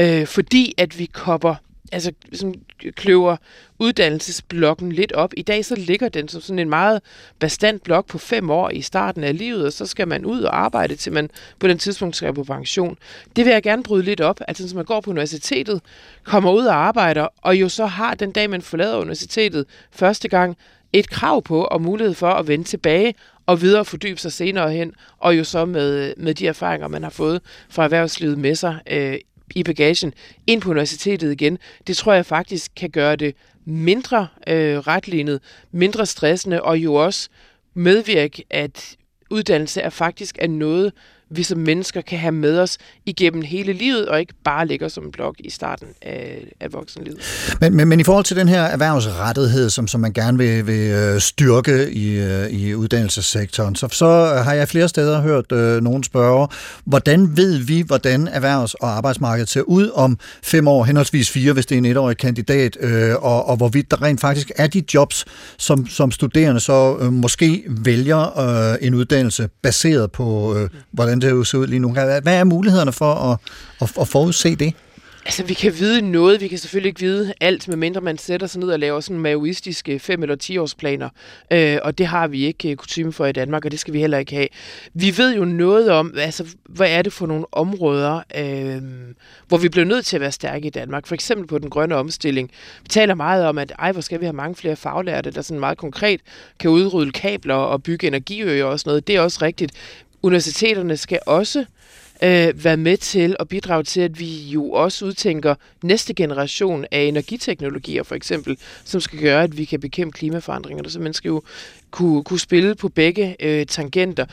Speaker 4: øh, fordi at vi kopper, altså sådan kløver uddannelsesblokken lidt op. I dag så ligger den som sådan en meget bestand blok på fem år i starten af livet, og så skal man ud og arbejde, til man på den tidspunkt skal på pension. Det vil jeg gerne bryde lidt op, altså så man går på universitetet, kommer ud og arbejder, og jo så har den dag, man forlader universitetet første gang, et krav på og mulighed for at vende tilbage og videre fordybe sig senere hen, og jo så med, med de erfaringer, man har fået fra erhvervslivet med sig øh, i bagagen ind på universitetet igen. Det tror jeg faktisk kan gøre det mindre øh, retlignet, mindre stressende, og jo også medvirke, at uddannelse er faktisk er noget, vi som mennesker kan have med os igennem hele livet, og ikke bare ligger som en blok i starten af, af voksenlivet.
Speaker 1: Men, men, men i forhold til den her erhvervsrettighed, som, som man gerne vil, vil øh, styrke i, øh, i uddannelsessektoren, så, så har jeg flere steder hørt øh, nogen spørge, hvordan ved vi, hvordan erhvervs- og arbejdsmarkedet ser ud om fem år, henholdsvis fire, hvis det er en etårig kandidat, øh, og, og hvorvidt der rent faktisk er de jobs, som, som studerende så øh, måske vælger øh, en uddannelse baseret på, øh, hvordan det ser ud lige nu. Hvad er mulighederne for at, at, at forudse det?
Speaker 4: Altså, vi kan vide noget. Vi kan selvfølgelig ikke vide alt, medmindre man sætter sig ned og laver sådan maoistiske 5- eller 10-årsplaner. Øh, og det har vi ikke øh, kutume for i Danmark, og det skal vi heller ikke have. Vi ved jo noget om, altså, hvad er det for nogle områder, øh, hvor vi bliver nødt til at være stærke i Danmark. For eksempel på den grønne omstilling. Vi taler meget om, at ej, hvor skal vi have mange flere faglærte, der sådan meget konkret kan udrydde kabler og bygge energiøer og sådan noget. Det er også rigtigt. Universiteterne skal også øh, være med til at bidrage til, at vi jo også udtænker næste generation af energiteknologier, for eksempel, som skal gøre, at vi kan bekæmpe klimaforandringerne. Så man skal jo kunne, kunne spille på begge øh, tangenter.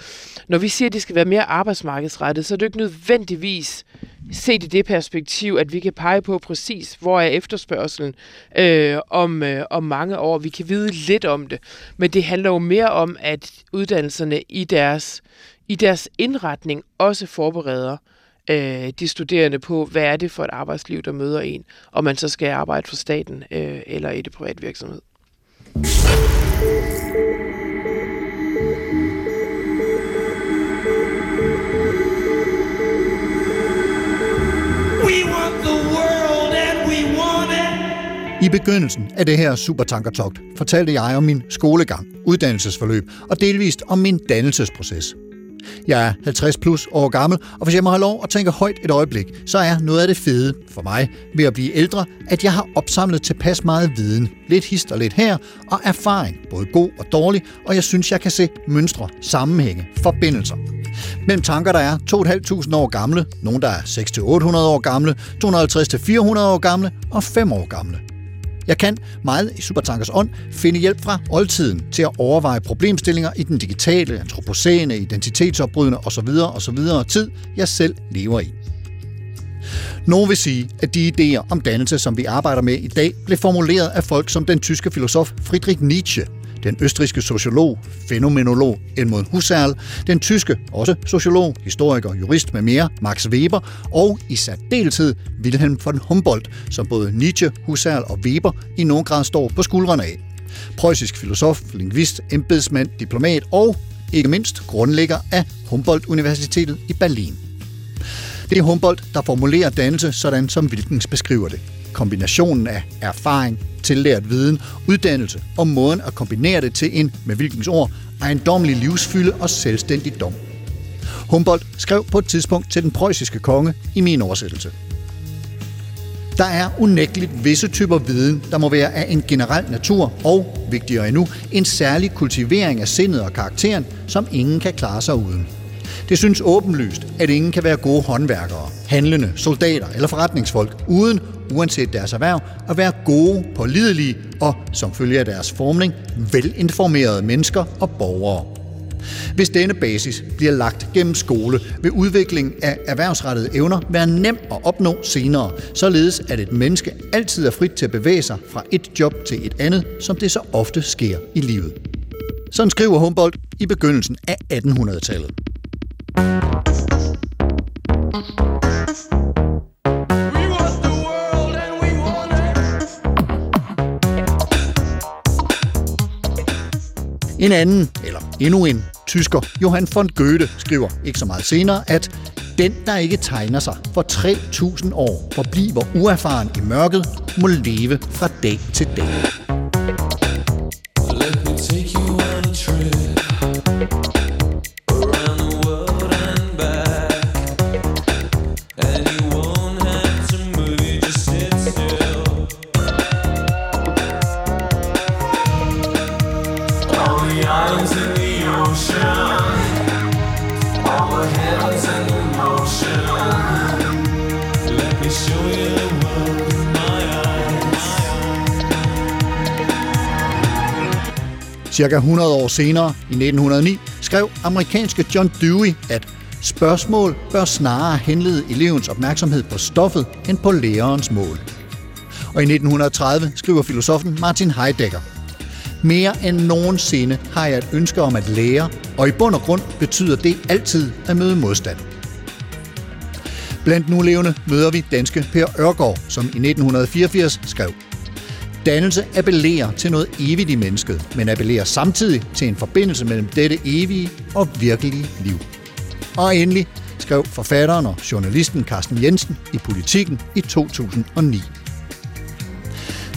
Speaker 4: Når vi siger, at det skal være mere arbejdsmarkedsrettet, så er det jo ikke nødvendigvis set i det perspektiv, at vi kan pege på præcis, hvor er efterspørgselen øh, om, øh, om mange år. Vi kan vide lidt om det, men det handler jo mere om, at uddannelserne i deres i deres indretning også forbereder øh, de studerende på, hvad er det for et arbejdsliv, der møder en, og man så skal arbejde for staten øh, eller i det private virksomhed.
Speaker 1: I begyndelsen af det her supertankertogt fortalte jeg om min skolegang, uddannelsesforløb og delvist om min dannelsesproces. Jeg er 50 plus år gammel, og hvis jeg må have lov at tænke højt et øjeblik, så er noget af det fede for mig ved at blive ældre, at jeg har opsamlet tilpas meget viden, lidt hist og lidt her, og erfaring, både god og dårlig, og jeg synes, jeg kan se mønstre, sammenhænge, forbindelser. Mellem tanker, der er 2.500 år gamle, nogen, der er 6-800 år gamle, 250-400 år gamle og 5 år gamle. Jeg kan meget i Supertankers ånd finde hjælp fra oldtiden til at overveje problemstillinger i den digitale, antropocene, identitetsopbrydende osv. osv. tid, jeg selv lever i. Nogle vil sige, at de idéer om dannelse, som vi arbejder med i dag, blev formuleret af folk som den tyske filosof Friedrich Nietzsche, den østriske sociolog, fænomenolog Edmund Husserl, den tyske, også sociolog, historiker, jurist med mere, Max Weber, og i særdeleshed Wilhelm von Humboldt, som både Nietzsche, Husserl og Weber i nogen grad står på skuldrene af. Preussisk filosof, lingvist, embedsmand, diplomat og, ikke mindst, grundlægger af Humboldt-universitetet i Berlin. Det er Humboldt, der formulerer dannelse sådan, som Wilkens beskriver det. Kombinationen af erfaring, tillært viden, uddannelse og måden at kombinere det til en, med hvilkens ord, ejendommelig livsfylde og selvstændig dom. Humboldt skrev på et tidspunkt til den preussiske konge i min oversættelse. Der er unægteligt visse typer viden, der må være af en generel natur og, vigtigere endnu, en særlig kultivering af sindet og karakteren, som ingen kan klare sig uden. Det synes åbenlyst, at ingen kan være gode håndværkere, handlende, soldater eller forretningsfolk, uden, uanset deres erhverv, at være gode, pålidelige og, som følge af deres formning, velinformerede mennesker og borgere. Hvis denne basis bliver lagt gennem skole, vil udviklingen af erhvervsrettede evner være nem at opnå senere, således at et menneske altid er frit til at bevæge sig fra et job til et andet, som det så ofte sker i livet. Sådan skriver Humboldt i begyndelsen af 1800-tallet. En anden, eller endnu en, tysker, Johann von Goethe, skriver ikke så meget senere, at den, der ikke tegner sig for 3.000 år, forbliver uerfaren i mørket, må leve fra dag til dag. Cirka 100 år senere, i 1909, skrev amerikanske John Dewey, at spørgsmål bør snarere henlede elevens opmærksomhed på stoffet end på lærerens mål. Og i 1930 skriver filosofen Martin Heidegger, mere end nogensinde har jeg et ønske om at lære, og i bund og grund betyder det altid at møde modstand. Blandt nulevende møder vi danske Per Ørgaard, som i 1984 skrev, Dannelse appellerer til noget evigt i mennesket, men appellerer samtidig til en forbindelse mellem dette evige og virkelige liv. Og endelig skrev forfatteren og journalisten Carsten Jensen i Politiken i 2009.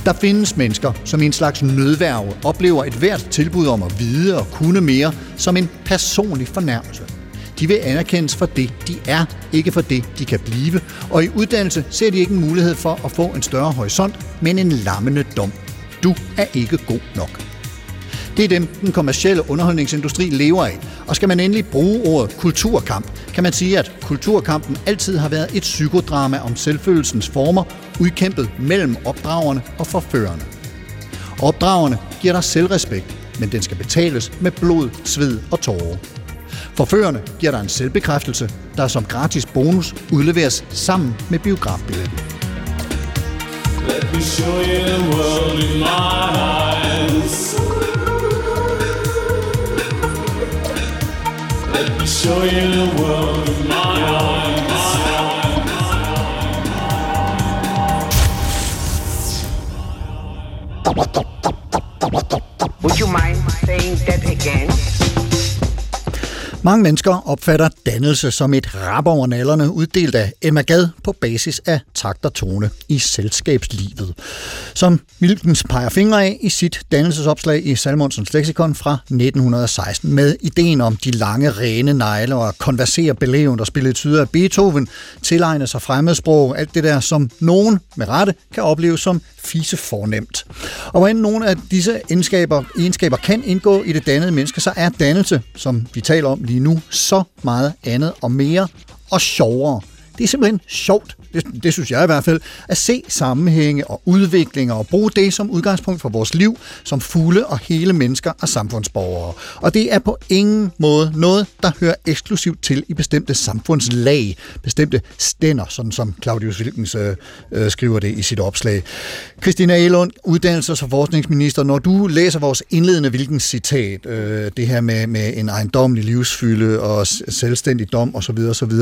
Speaker 1: Der findes mennesker, som i en slags nødværve oplever et hvert tilbud om at vide og kunne mere som en personlig fornærmelse. De vil anerkendes for det, de er, ikke for det, de kan blive. Og i uddannelse ser de ikke en mulighed for at få en større horisont, men en lammende dom. Du er ikke god nok. Det er dem, den kommercielle underholdningsindustri lever af. Og skal man endelig bruge ordet kulturkamp, kan man sige, at kulturkampen altid har været et psykodrama om selvfølelsens former, udkæmpet mellem opdragerne og forførerne. Opdragerne giver dig selvrespekt, men den skal betales med blod, sved og tårer. Forførerne giver dig en selvbekræftelse, der som gratis bonus udleveres sammen med biografbilletten.
Speaker 2: Let me show you the world in my eyes. Let me show you the world in my eyes.
Speaker 1: Mange mennesker opfatter dannelse som et rap over nallerne, uddelt af Emma Gad på basis af takt og tone i selskabslivet. Som Milkens peger fingre af i sit dannelsesopslag i Salmonsens leksikon fra 1916 med ideen om de lange, rene negle og konversere belevent og spille tyder af Beethoven, tilegne sig fremmedsprog, alt det der, som nogen med rette kan opleve som fise fornemt. Og hvordan nogle af disse egenskaber, egenskaber kan indgå i det dannede menneske, så er dannelse, som vi taler om lige nu, så meget andet og mere og sjovere. Det er simpelthen sjovt, det, det synes jeg i hvert fald, at se sammenhænge og udviklinger og bruge det som udgangspunkt for vores liv som fulde og hele mennesker og samfundsborgere. Og det er på ingen måde noget, der hører eksklusivt til i bestemte samfundslag, bestemte stænder, sådan som Claudius Wilkens øh, øh, skriver det i sit opslag. Christina Elund, uddannelses- og forskningsminister, når du læser vores indledende Wilkens citat, øh, det her med, med en ejendommelig livsfylde og selvstændig dom osv., osv.,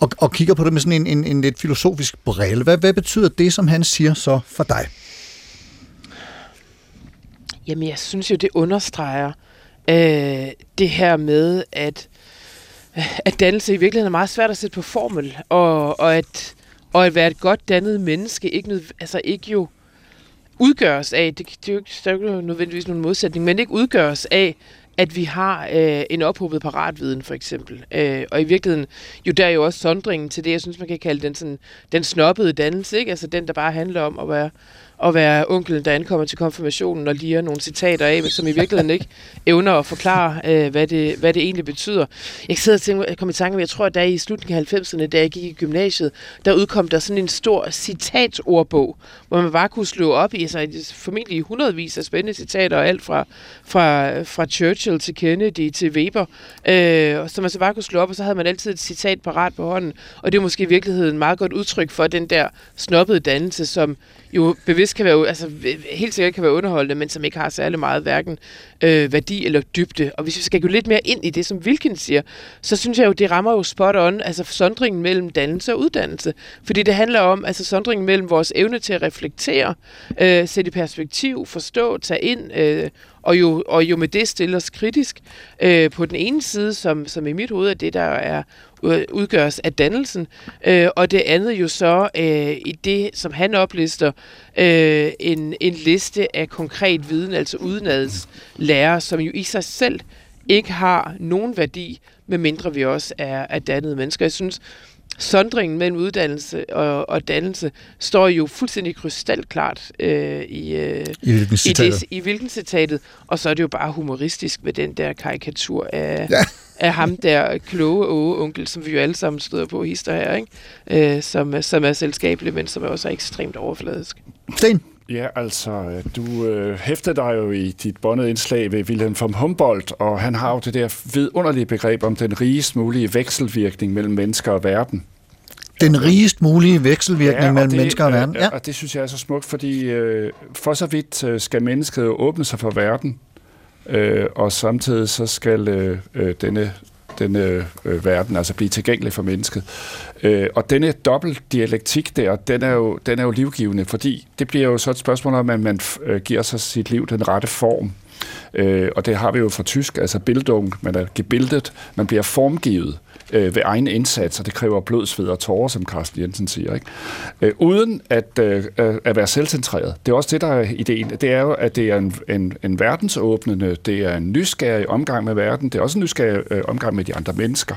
Speaker 1: og, og kigger på det med sådan en, en, en lidt filosofisk brille. Hvad, hvad betyder det, som han siger så for dig?
Speaker 4: Jamen, jeg synes jo, det understreger øh, det her med, at, at dannelse i virkeligheden er meget svært at sætte på formel, og, og, at, og at være et godt dannet menneske ikke, nød, altså ikke jo udgøres af, det, det er jo ikke, der er jo ikke nødvendigvis nogen modsætning, men ikke udgøres af, at vi har øh, en ophobet paratviden, for eksempel. Øh, og i virkeligheden, jo der er jo også sondringen til det, jeg synes, man kan kalde den, sådan, den snobbede dannelse, ikke? Altså den, der bare handler om at være, at være onkelen, der ankommer til konfirmationen og liger nogle citater af, som i virkeligheden ikke evner at forklare, øh, hvad, det, hvad det egentlig betyder. Jeg sidder og tænker, jeg kom i tanke om, jeg tror, at der i slutningen af 90'erne, da jeg gik i gymnasiet, der udkom der sådan en stor citatordbog, hvor man bare kunne slå op i, altså formentlig hundredvis af spændende citater, og alt fra, fra, fra Churchill til Kennedy til Weber, øh, som man så bare kunne slå op, og så havde man altid et citat parat på hånden, og det er måske i virkeligheden meget godt udtryk for den der snobbede dannelse, som jo bevidst kan være, altså helt sikkert kan være underholdende, men som ikke har særlig meget hverken øh, værdi eller dybde. Og hvis vi skal gå lidt mere ind i det, som Wilkins siger, så synes jeg jo, det rammer jo spot on, altså sondringen mellem dannelse og uddannelse. Fordi det handler om, altså sondringen mellem vores evne til at reflektere, øh, sætte i perspektiv, forstå, tage ind, øh, og jo, og jo med det stille os kritisk øh, på den ene side, som, som i mit hoved er det, der er udgøres af dannelsen, øh, og det andet jo så øh, i det, som han oplister, øh, en, en liste af konkret viden, altså udenads lærer, som jo i sig selv ikke har nogen værdi, medmindre vi også er, er dannede mennesker. Jeg synes, sondringen mellem uddannelse og, og dannelse står jo fuldstændig krystalklart øh, i, øh,
Speaker 1: I hvilken
Speaker 4: i,
Speaker 1: citatet?
Speaker 4: det, i hvilken citatet, og så er det jo bare humoristisk med den der karikatur af, ja. af ham der kloge åge onkel, som vi jo alle sammen støder på hister her, ikke? Øh, som, som er selskabelig, men som er også ekstremt overfladisk.
Speaker 1: Sten?
Speaker 3: Ja, altså, øh, du øh, hæftede dig jo i dit båndede indslag ved Wilhelm von Humboldt, og han har jo det der vidunderlige begreb om den rigest mulige vekselvirkning mellem mennesker og verden.
Speaker 1: Den rigest mulige vekselvirkning ja, mellem
Speaker 3: det,
Speaker 1: mennesker og verden.
Speaker 3: Ja. Og det synes jeg er så smukt, fordi øh, for så vidt øh, skal mennesket åbne sig for verden, øh, og samtidig så skal øh, øh, denne denne øh, verden, altså blive tilgængelig for mennesket. Øh, og denne dobbeltdialektik der, den er, jo, den er jo livgivende, fordi det bliver jo så et spørgsmål om, at man øh, giver sig sit liv den rette form. Øh, og det har vi jo fra tysk, altså Bildung, man er gebildet, man bliver formgivet øh, ved egen indsats, og det kræver blod, sved og tårer, som Carsten Jensen siger. Ikke? Øh, uden at, øh, øh, at være selvcentreret. Det er også det, der er ideen. Det er jo, at det er en, en, en verdensåbnende, det er en nysgerrig omgang med verden, det er også en nysgerrig øh, omgang med de andre mennesker,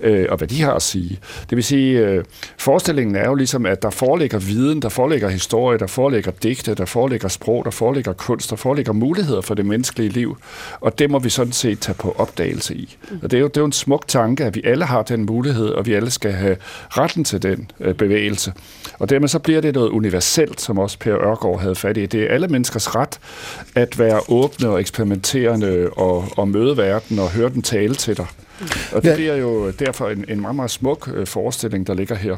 Speaker 3: øh, og hvad de har at sige. Det vil sige, øh, forestillingen er jo ligesom, at der foreligger viden, der foreligger historie, der foreligger digte, der foreligger sprog, der foreligger kunst, der foreligger muligheder for det menneskelige liv, og det må vi sådan set tage på opdagelse i. Og det er jo, det er jo en smuk tanke, at vi alle har den mulighed, og vi alle skal have retten til den øh, bevægelse. Og dermed så bliver det noget universelt, som også Per Ørgaard havde fat i. Det er alle menneskers ret at være åbne og eksperimenterende og, og møde verden og høre den tale til dig. Og det
Speaker 1: Ja.
Speaker 3: bliver jo derfor en, en meget, meget smuk øh, forestilling, der ligger her.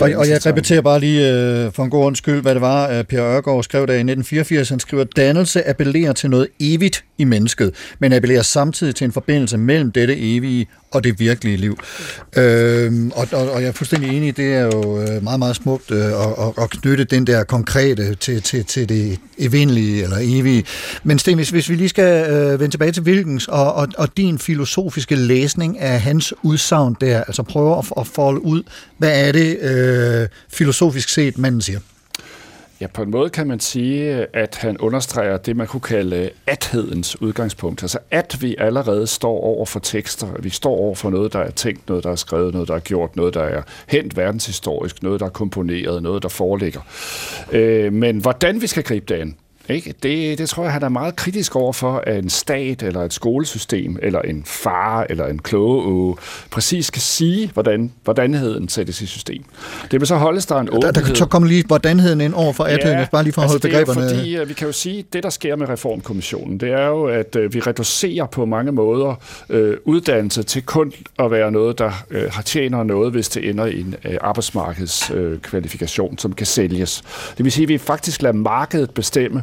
Speaker 1: Og, og jeg repeterer bare lige øh, for en god ordens skyld, hvad det var, øh, Per Ørgaard skrev der i 1984. Han skriver, dannelse appellerer til noget evigt i mennesket, men appellerer samtidig til en forbindelse mellem dette evige og det virkelige liv. Øhm, og, og, og jeg er fuldstændig enig, det er jo øh, meget, meget smukt øh, at, at, at knytte den der konkrete til, til, til det evindelige eller evige. Men Sten, hvis, hvis vi lige skal øh, vende tilbage til Wilkens og, og, og din filosofiske læsning af hans udsagn der, altså prøve at, at folde ud, hvad er det øh, filosofisk set, manden siger?
Speaker 3: Ja, på en måde kan man sige, at han understreger det, man kunne kalde athedens udgangspunkt. Altså at vi allerede står over for tekster, vi står over for noget, der er tænkt, noget, der er skrevet, noget, der er gjort, noget, der er hent verdenshistorisk, noget, der er komponeret, noget, der foreligger. Øh, men hvordan vi skal gribe det an, ikke? Det, det tror jeg, han er meget kritisk over for, at en stat, eller et skolesystem, eller en far, eller en kloge præcis skal sige, hvordan, hvordanheden sættes i system. Det vil så holdes der en
Speaker 1: Der,
Speaker 3: åbenhed.
Speaker 1: der kan så komme lige hvordanheden ind over for atheden, ja, bare lige for at holde
Speaker 3: altså det er jo
Speaker 1: begreberne.
Speaker 3: Fordi, øh, vi kan jo sige, at det, der sker med Reformkommissionen, det er jo, at øh, vi reducerer på mange måder øh, uddannelse til kun at være noget, der øh, har tjener noget, hvis det ender i en øh, arbejdsmarkedskvalifikation, øh, kvalifikation, som kan sælges. Det vil sige, at vi faktisk lader markedet bestemme,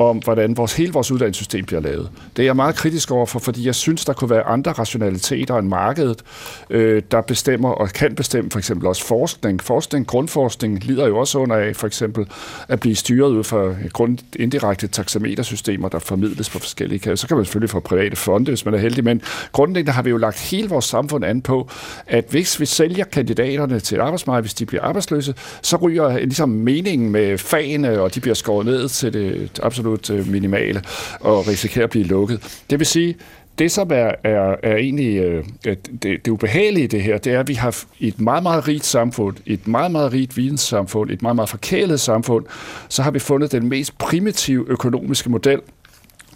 Speaker 3: om hvordan vores, hele vores uddannelsessystem bliver lavet. Det er jeg meget kritisk overfor, fordi jeg synes, der kunne være andre rationaliteter end markedet, øh, der bestemmer og kan bestemme for eksempel også forskning. Forskning, grundforskning lider jo også under af for eksempel at blive styret ud fra grund, indirekte taxametersystemer, der formidles på forskellige kasser. Så kan man selvfølgelig få private fonde, hvis man er heldig, men grundlæggende har vi jo lagt hele vores samfund an på, at hvis vi sælger kandidaterne til et arbejdsmarked, hvis de bliver arbejdsløse, så ryger ligesom meningen med fagene, og de bliver skåret ned til det absolut absolut øh, minimale, og risikerer at blive lukket. Det vil sige, det, som er, er, er egentlig øh, det, det ubehagelige i det her, det er, at vi har et meget, meget rigt samfund, et meget, meget rigt videnssamfund, et meget, meget forkælet samfund, så har vi fundet den mest primitive økonomiske model,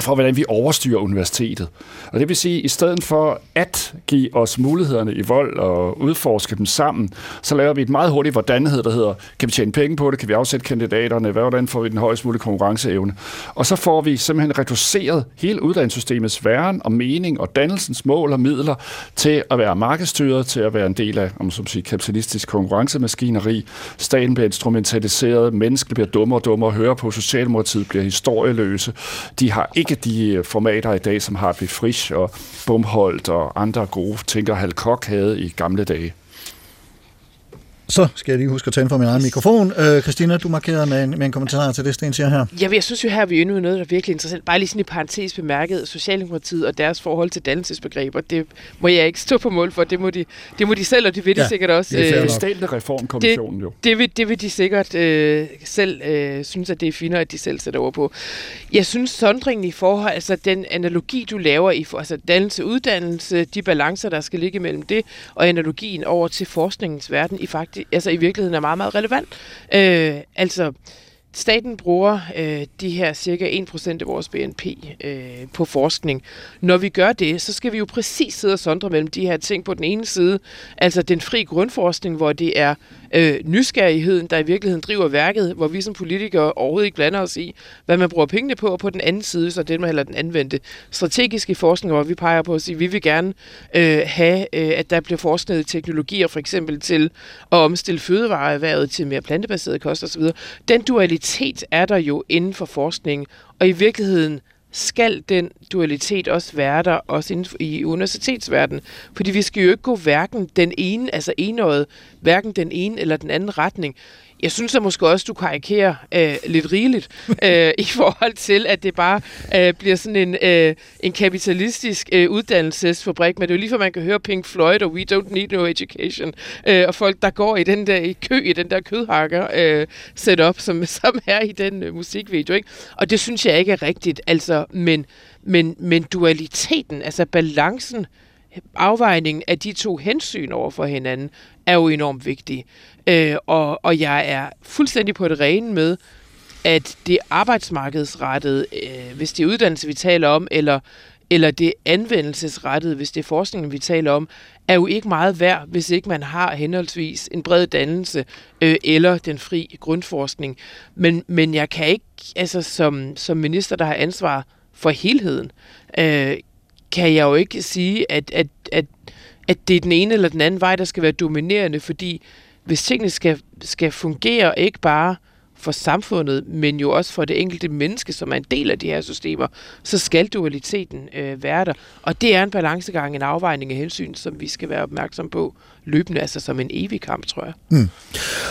Speaker 3: for hvordan vi overstyrer universitetet. Og det vil sige, at i stedet for at give os mulighederne i vold og udforske dem sammen, så laver vi et meget hurtigt hvordanhed, der hedder, kan vi tjene penge på det, kan vi afsætte kandidaterne, hvordan får vi den højst mulige konkurrenceevne. Og så får vi simpelthen reduceret hele uddannelsessystemets væren og mening og dannelsens mål og midler til at være markedsstyret, til at være en del af, om som sige, kapitalistisk konkurrencemaskineri. Staten bliver instrumentaliseret, mennesker bliver dummere og dummere, hører på, Socialdemokratiet bliver historieløse. De har ikke de øh, formater i dag, som har Frisch og Bumholdt og andre gode tænker, Hal Koch havde i gamle dage.
Speaker 1: Så skal jeg lige huske at tænde for min egen mikrofon. Øh, Christina, du markerede med en, med en kommentar til det, Sten siger her.
Speaker 4: Ja, jeg synes jo her, vi er inde noget, der er virkelig interessant. Bare lige sådan i parentes bemærket, Socialdemokratiet og deres forhold til dannelsesbegreber, det må jeg ikke stå på mål for. Det må de, det må de selv, og det vil de
Speaker 1: Ja,
Speaker 4: sikkert også.
Speaker 1: det er
Speaker 4: øh.
Speaker 3: Bestilte reformkommissionen jo.
Speaker 4: det vil, det vil de sikkert øh, selv øh, synes, at det er finere, at de selv sætter over på. Jeg synes, sondringen i forhold, altså den analogi, du laver i for, altså dannelse, uddannelse, de balancer, der skal ligge mellem det, og analogien over til forskningens verden, i, faktisk, altså i virkeligheden er meget, meget relevant. Øh, altså, Staten bruger øh, de her cirka 1% af vores BNP øh, på forskning. Når vi gør det, så skal vi jo præcis sidde og sondre mellem de her ting på den ene side, altså den fri grundforskning, hvor det er øh, nysgerrigheden, der i virkeligheden driver værket, hvor vi som politikere overhovedet ikke blander os i, hvad man bruger pengene på, og på den anden side, så det man heller den anvendte strategiske forskning, hvor vi peger på at sige, at vi vil gerne øh, have, øh, at der bliver forsket i teknologier, for eksempel til at omstille fødevareerhvervet til mere plantebaseret kost osv. Den dualitet er der jo inden for forskning, og i virkeligheden skal den dualitet også være der, også i universitetsverdenen. Fordi vi skal jo ikke gå hverken den ene, altså enøjet, hverken den ene eller den anden retning. Jeg synes at måske også, du karikerer øh, lidt rigeligt øh, i forhold til, at det bare øh, bliver sådan en, øh, en kapitalistisk øh, uddannelsesfabrik. Men det er jo lige for, man kan høre Pink Floyd og We Don't Need No Education. Øh, og folk, der går i den der i kø i den der kødhakker øh, setup, som, som er i den øh, musikvideo. Ikke? Og det synes jeg ikke er rigtigt. Altså, men, men, men dualiteten, altså balancen, afvejningen af de to hensyn over for hinanden, er jo enormt vigtig. Øh, og, og jeg er fuldstændig på det rene med, at det arbejdsmarkedsrettede, øh, hvis det er uddannelse, vi taler om, eller, eller det anvendelsesrettede, hvis det er forskningen, vi taler om, er jo ikke meget værd, hvis ikke man har henholdsvis en bred dannelse øh, eller den fri grundforskning. Men, men jeg kan ikke, altså som, som minister, der har ansvar for helheden, øh, kan jeg jo ikke sige, at, at, at, at det er den ene eller den anden vej, der skal være dominerende, fordi hvis tingene skal, skal fungere ikke bare for samfundet, men jo også for det enkelte menneske, som er en del af de her systemer, så skal dualiteten øh, være der. Og det er en balancegang, en afvejning af hensyn, som vi skal være opmærksom på løbende, altså som en evig kamp, tror jeg.
Speaker 1: Mm.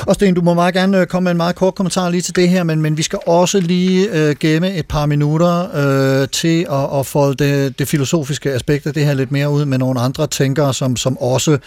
Speaker 1: Og Sten, du må meget gerne øh, komme med en meget kort kommentar lige til det her, men, men vi skal også lige øh, gemme et par minutter øh, til at, at folde det, det filosofiske aspekt af det her lidt mere ud med nogle andre tænkere, som, som også,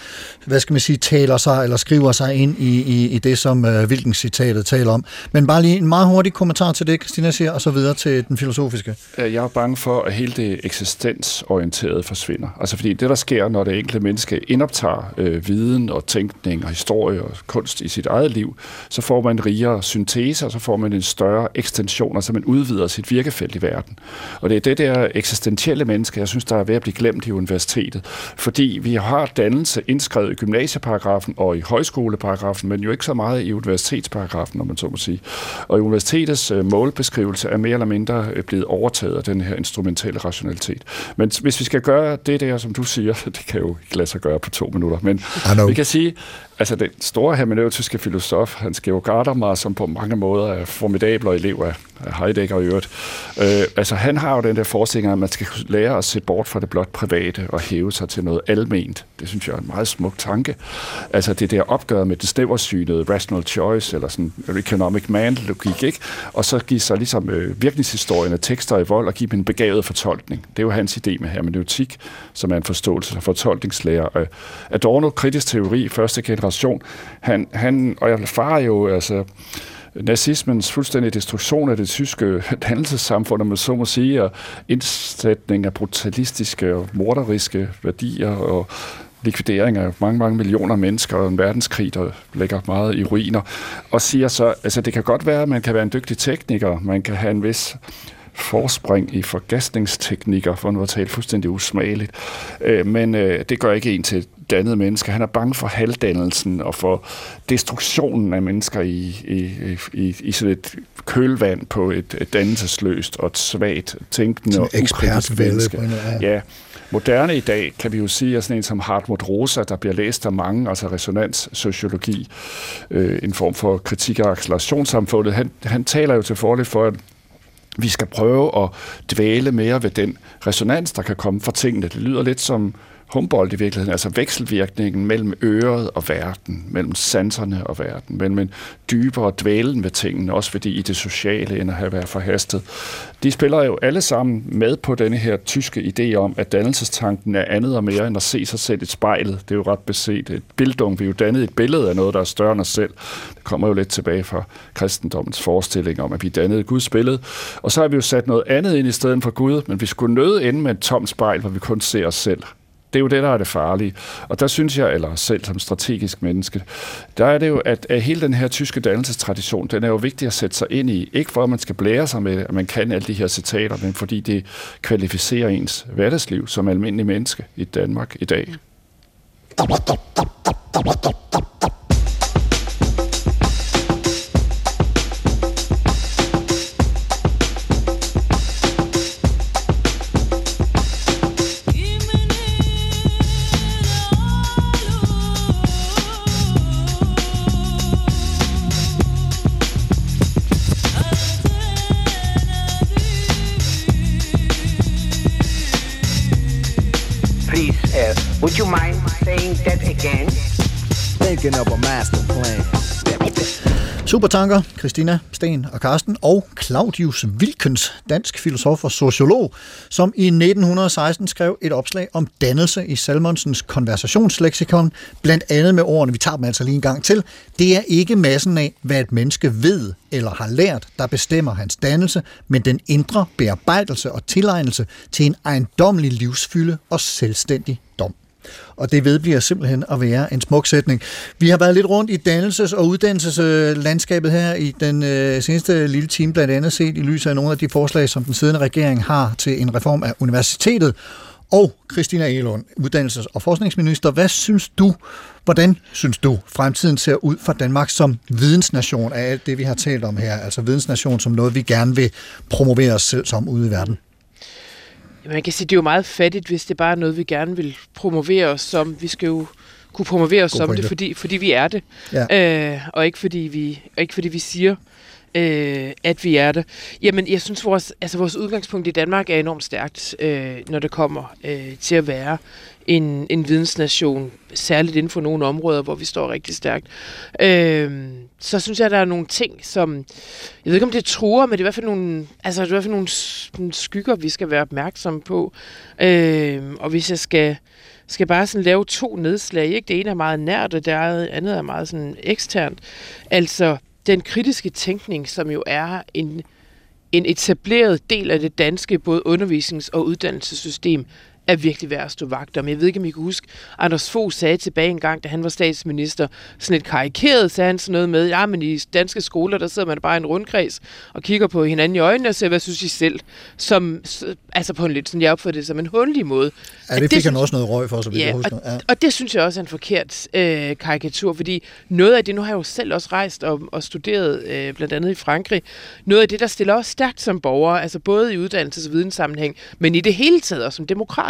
Speaker 1: hvad skal man sige, taler sig eller skriver sig ind i, i, i det, som øh, hvilken citatet taler om. Men bare lige en meget hurtig kommentar til det, Christina siger, og så videre til den filosofiske.
Speaker 3: Øh, Jeg er bange for, at hele det eksistensorienterede forsvinder. Altså fordi det, der sker, når det enkelte menneske indoptager øh, viden og tænkning og historie og kunst i sit eget liv, så får man en rigere syntese, og så får man en større ekstension, altså man udvider sit virkefelt i verden. Og det er det der eksistentielle menneske, jeg synes, der er ved at blive glemt i universitetet. Fordi vi har dannelse indskrevet i gymnasieparagrafen og i højskoleparagrafen, men jo ikke så meget i universitetsparagrafen, om man så må sige. Og i universitetets øh, målbeskrivelse er mere eller mindre øh, blevet overtaget af den her instrumentelle rationalitet. Men hvis vi skal gøre det der, som du siger, det kan jo ikke lade sig gøre på to minutter, men vi kan sige, altså den store hermeneutiske filosof, Hans Georg Gadamer, som på mange måder er formidabel og elev af, Heidegger i øvrigt, øh, altså han har jo den der forestilling, at man skal lære at se bort fra det blot private og hæve sig til noget alment. Det synes jeg er en meget smuk tanke. Altså det der opgør med det snæversynede rational choice, eller sådan economic man-logik, ikke? Og så give sig ligesom øh, virkningshistorien af tekster i vold og give dem en begavet fortolkning. Det er jo hans idé med hermeneutik, som er en forståelse af fortolkningslærer. Øh, Adorno, kritisk teori, første generation, han, han og jeg farer jo, altså, nazismens fuldstændige destruktion af det tyske dannelsessamfund, om man så må sige, og indsætning af brutalistiske og morderiske værdier og likvidering af mange, mange millioner mennesker og en verdenskrig, der ligger meget i ruiner, og siger så, altså det kan godt være, at man kan være en dygtig tekniker, man kan have en vis forspring i forgasningsteknikker, for nu at tale fuldstændig usmageligt. Øh, men øh, det gør ikke en til dannet menneske. Han er bange for halvdannelsen og for destruktionen af mennesker i, i, i, i sådan et kølvand på et, et dannelsesløst og et svagt tænkende og ukritisk menneske.
Speaker 1: Ja,
Speaker 3: moderne i dag, kan vi jo sige, er sådan en som Hartmut Rosa, der bliver læst af mange, altså resonanssociologi, øh, en form for kritik af accelerationssamfundet. Han, han taler jo til fordel for, at vi skal prøve at dvæle mere ved den resonans, der kan komme fra tingene. Det lyder lidt som Humboldt i virkeligheden, altså vekselvirkningen mellem øret og verden, mellem sanserne og verden, mellem en dybere dvælen ved tingene, også fordi i det sociale end at have været forhastet. De spiller jo alle sammen med på denne her tyske idé om, at dannelsestanken er andet og mere end at se sig selv i spejlet. Det er jo ret beset. Et bildung, vi er jo dannet et billede af noget, der er større end os selv. Det kommer jo lidt tilbage fra kristendommens forestilling om, at vi dannede Guds billede. Og så har vi jo sat noget andet ind i stedet for Gud, men vi skulle nøde ende med et tomt spejl, hvor vi kun ser os selv. Det er jo det, der er det farlige. Og der synes jeg, eller selv som strategisk menneske, der er det jo, at, at hele den her tyske dannelsestradition, den er jo vigtig at sætte sig ind i. Ikke for, at man skal blære sig med, at man kan alle de her citater, men fordi det kvalificerer ens hverdagsliv som almindelig menneske i Danmark i dag.
Speaker 5: Ja. Would you mind saying that again?
Speaker 6: Thinking of a master plan.
Speaker 1: Supertanker, Christina Sten og Karsten, og Claudius Wilkens, dansk filosof og sociolog, som i 1916 skrev et opslag om dannelse i Salmonsens konversationsleksikon, blandt andet med ordene, vi tager dem altså lige en gang til, det er ikke massen af, hvad et menneske ved eller har lært, der bestemmer hans dannelse, men den indre bearbejdelse og tilegnelse til en ejendommelig livsfylde og selvstændig dom. Og det vedbliver simpelthen at være en smuk sætning. Vi har været lidt rundt i dannelses- og uddannelseslandskabet her i den øh, seneste lille time, blandt andet set i lyset af nogle af de forslag, som den siddende regering har til en reform af universitetet. Og Christina Elund, uddannelses- og forskningsminister, hvad synes du, hvordan synes du, fremtiden ser ud for Danmark som vidensnation af alt det, vi har talt om her? Altså vidensnation som noget, vi gerne vil promovere os selv som ude i verden.
Speaker 4: Man kan sige, det er jo meget fattigt, hvis det bare er noget, vi gerne vil promovere os som. Vi skal jo kunne promovere os
Speaker 1: God
Speaker 4: som
Speaker 1: pointe.
Speaker 4: det, fordi, fordi vi er det.
Speaker 1: Ja.
Speaker 4: Øh, og ikke fordi vi, og ikke fordi vi siger, øh, at vi er det. Jamen, jeg synes, vores, altså, vores udgangspunkt i Danmark er enormt stærkt, øh, når det kommer øh, til at være en, en vidensnation, særligt inden for nogle områder, hvor vi står rigtig stærkt. Øh, så synes jeg, at der er nogle ting, som, jeg ved ikke, om det truer, men det er i hvert fald nogle, altså, det er i hvert fald nogle, nogle skygger, vi skal være opmærksomme på. Øh, og hvis jeg skal, skal bare sådan lave to nedslag, ikke? det ene er meget nært, og det andet er meget sådan eksternt. Altså, den kritiske tænkning, som jo er en, en etableret del af det danske både undervisnings- og uddannelsessystem, er virkelig værd at stå vagt om. Jeg ved ikke, om I kan huske, Anders Fogh sagde tilbage en gang, da han var statsminister, sådan lidt karikeret, sagde han sådan noget med, ja, men i danske skoler, der sidder man bare i en rundkreds og kigger på hinanden i øjnene og siger, hvad synes I selv? Som, altså på en lidt, sådan jeg opfatter det som en hundelig måde.
Speaker 1: Ja,
Speaker 4: At
Speaker 1: det fik han
Speaker 4: synes-
Speaker 1: også noget røg for, så vidt jeg
Speaker 4: Ja,
Speaker 1: husker.
Speaker 4: og,
Speaker 1: Ja.
Speaker 4: og det synes jeg også er en forkert øh, karikatur, fordi noget af det, nu har jeg jo selv også rejst og, og studeret øh, blandt andet i Frankrig, noget af det, der stiller os stærkt som borgere, altså både i uddannelses- og videnssammenhæng, men i det hele taget og som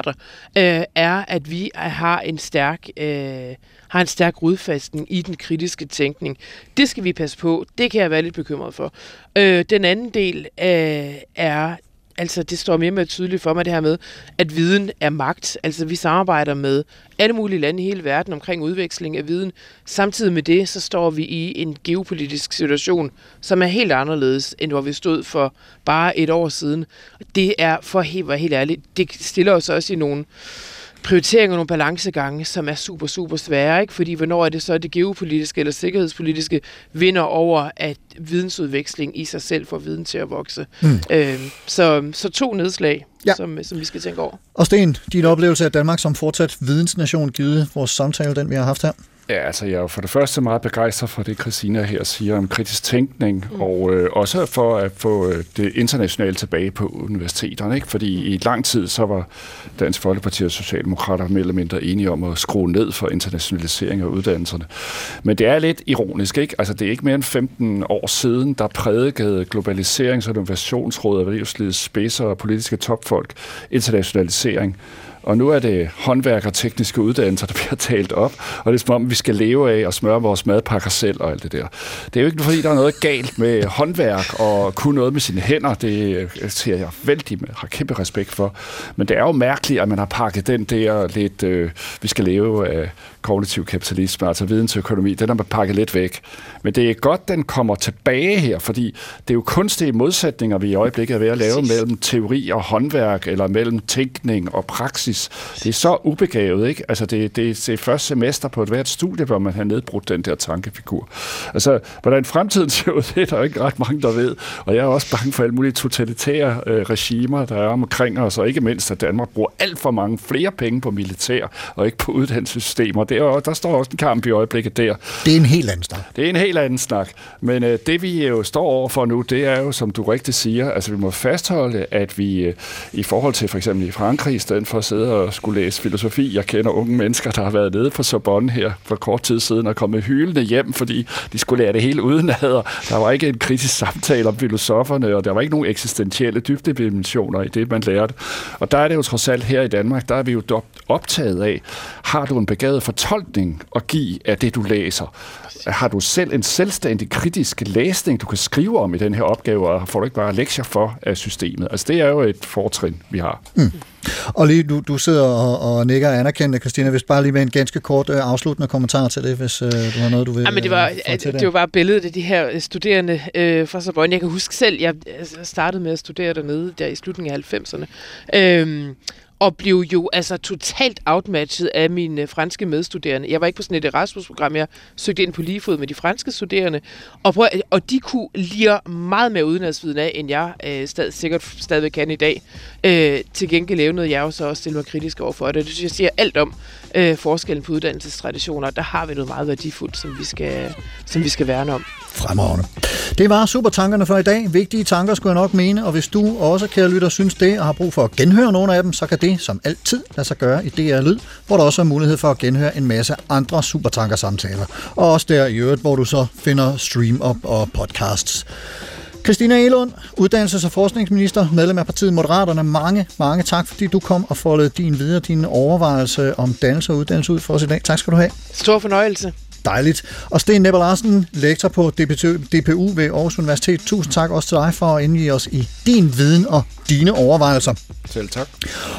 Speaker 4: demokrater, øh, er, at vi har en stærk... Øh, har en stærk rodfæstning i den kritiske tænkning. Det skal vi passe på. Det kan jeg være lidt bekymret for. Øh, den anden del øh, er Altså, det står mere og mere tydeligt for mig, det her med, at viden er magt. Altså, vi samarbejder med alle mulige lande i hele verden omkring udveksling af viden. Samtidig med det, så står vi i en geopolitisk situation, som er helt anderledes, end hvor vi stod for bare et år siden. Det er, for helt, helt ærligt, det stiller os også i nogle prioriteringer og nogle balancegange, som er super, super svære, ikke? Fordi hvornår er det så, det geopolitiske eller sikkerhedspolitiske vinder over, at vidensudveksling i sig selv får viden til at vokse. Mm. Øhm, så, så to nedslag,
Speaker 1: ja.
Speaker 4: som, som vi skal tænke over.
Speaker 1: Og Sten, din oplevelse af Danmark som fortsat vidensnation, givet vores samtale, den vi har haft her?
Speaker 3: Ja, altså jeg er jo for det første meget begejstret for det, Christina her siger om kritisk tænkning, mm. og øh, også for at få øh, det internationale tilbage på universiteterne, ikke? fordi i lang tid så var Dansk Folkeparti og Socialdemokrater mere eller mindre enige om at skrue ned for internationalisering af uddannelserne. Men det er lidt ironisk, ikke? Altså det er ikke mere end 15 år siden, der prædikede Globaliserings- og Innovationsrådet af erhvervslivets spidser og politiske topfolk internationalisering. Og nu er det håndværk og tekniske uddannelser, der bliver talt op, og det er som om, vi skal leve af og smøre vores madpakker selv og alt det der. Det er jo ikke fordi, der er noget galt med håndværk og kunne noget med sine hænder. Det øh, ser jeg vældig med, har kæmpe respekt for. Men det er jo mærkeligt, at man har pakket den der lidt, øh, vi skal leve af kognitiv kapitalisme, altså vidensøkonomi, den har man pakket lidt væk. Men det er godt, den kommer tilbage her, fordi det er jo kunstige modsætninger, vi i øjeblikket er ved at lave mellem teori og håndværk, eller mellem tænkning og praksis. Det er så ubegavet, ikke? Altså, det, det, det er første semester på et hvert studie, hvor man har nedbrudt den der tankefigur. Altså, hvordan fremtiden ser ud, det er der ikke ret mange, der ved. Og jeg er også bange for alle mulige totalitære øh, regimer, der er omkring os, og ikke mindst, at Danmark bruger alt for mange flere penge på militær, og ikke på uddannelsessystemer. Det er, der står også en kamp i øjeblikket der.
Speaker 1: Det er en helt anden snak.
Speaker 3: Det er en helt anden snak. Men øh, det vi jo står over for nu, det er jo, som du rigtigt siger, altså vi må fastholde, at vi øh, i forhold til for eksempel i Frankrig, i stedet for at sidde og skulle læse filosofi, jeg kender unge mennesker, der har været nede på Sorbonne her for kort tid siden og kommet hylende hjem, fordi de skulle lære det hele udenad. og Der var ikke en kritisk samtale om filosoferne, og der var ikke nogen eksistentielle dybdedimensioner i det, man lærte. Og der er det jo trods alt her i Danmark, der er vi jo optaget af, har du en begavet fortolkning at give af det, du læser? Har du selv en selvstændig kritisk læsning, du kan skrive om i den her opgave, og får du ikke bare lektier for af systemet? Altså det er jo et fortrin, vi har.
Speaker 1: Mm. Og lige, du, du sidder og, og nikker anerkendende, Christina, hvis bare lige med en ganske kort øh, afsluttende kommentar til det, hvis øh, du har noget, du vil
Speaker 4: Ja, men det var,
Speaker 1: øh, til
Speaker 4: det var bare billedet af de her øh, studerende øh, fra Sorbonne. Jeg kan huske selv, jeg altså, startede med at studere dernede der i slutningen af 90'erne. Øhm, og blev jo altså totalt outmatchet af mine øh, franske medstuderende. Jeg var ikke på sådan et Erasmus-program, jeg søgte ind på lige fod med de franske studerende, og, prøv, øh, og de kunne lire meget mere udenadsviden af, end jeg øh, stad, sikkert stadigvæk kan i dag. Øh, til gengæld lave noget, jeg jo så også stille mig kritisk over for. Det synes jeg siger alt om øh, forskellen på uddannelsestraditioner. Der har vi noget meget værdifuldt, som vi skal, som vi skal værne om.
Speaker 1: Fremragende. Det var supertankerne for i dag. Vigtige tanker skulle jeg nok mene, og hvis du også, kære lytter, synes det, og har brug for at genhøre nogle af dem, så kan det som altid lade sig gøre i DR Lyd, hvor der også er mulighed for at genhøre en masse andre supertanker-samtaler. Og også der i øvrigt, hvor du så finder stream op og podcasts. Christina Elund, uddannelses- og forskningsminister, medlem af partiet Moderaterne. Mange, mange tak, fordi du kom og foldede din videre, din overvejelse om dannelse og uddannelse ud for os i dag. Tak skal du have.
Speaker 4: Stor fornøjelse.
Speaker 1: Dejligt. Og Sten Nepper Larsen, lektor på DPU ved Aarhus Universitet. Tusind tak også til dig for at indvige os i din viden og dine overvejelser.
Speaker 3: Selv tak.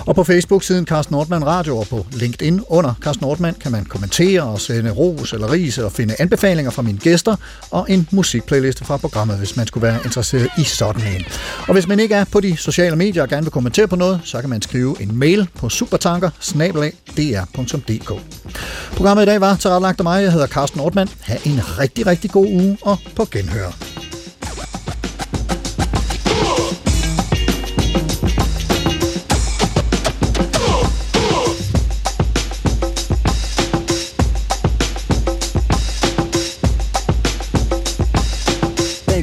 Speaker 1: Og på Facebook-siden Carsten Nordmann Radio og på LinkedIn under Carsten Nordmann kan man kommentere og sende ros eller ris og finde anbefalinger fra mine gæster og en musikplayliste fra programmet, hvis man skulle være interesseret i sådan en. Og hvis man ikke er på de sociale medier og gerne vil kommentere på noget, så kan man skrive en mail på supertanker Programmet i dag var tilrettelagt af mig. Jeg hedder Carsten Nordmann. Ha' en rigtig, rigtig god uge og på genhør.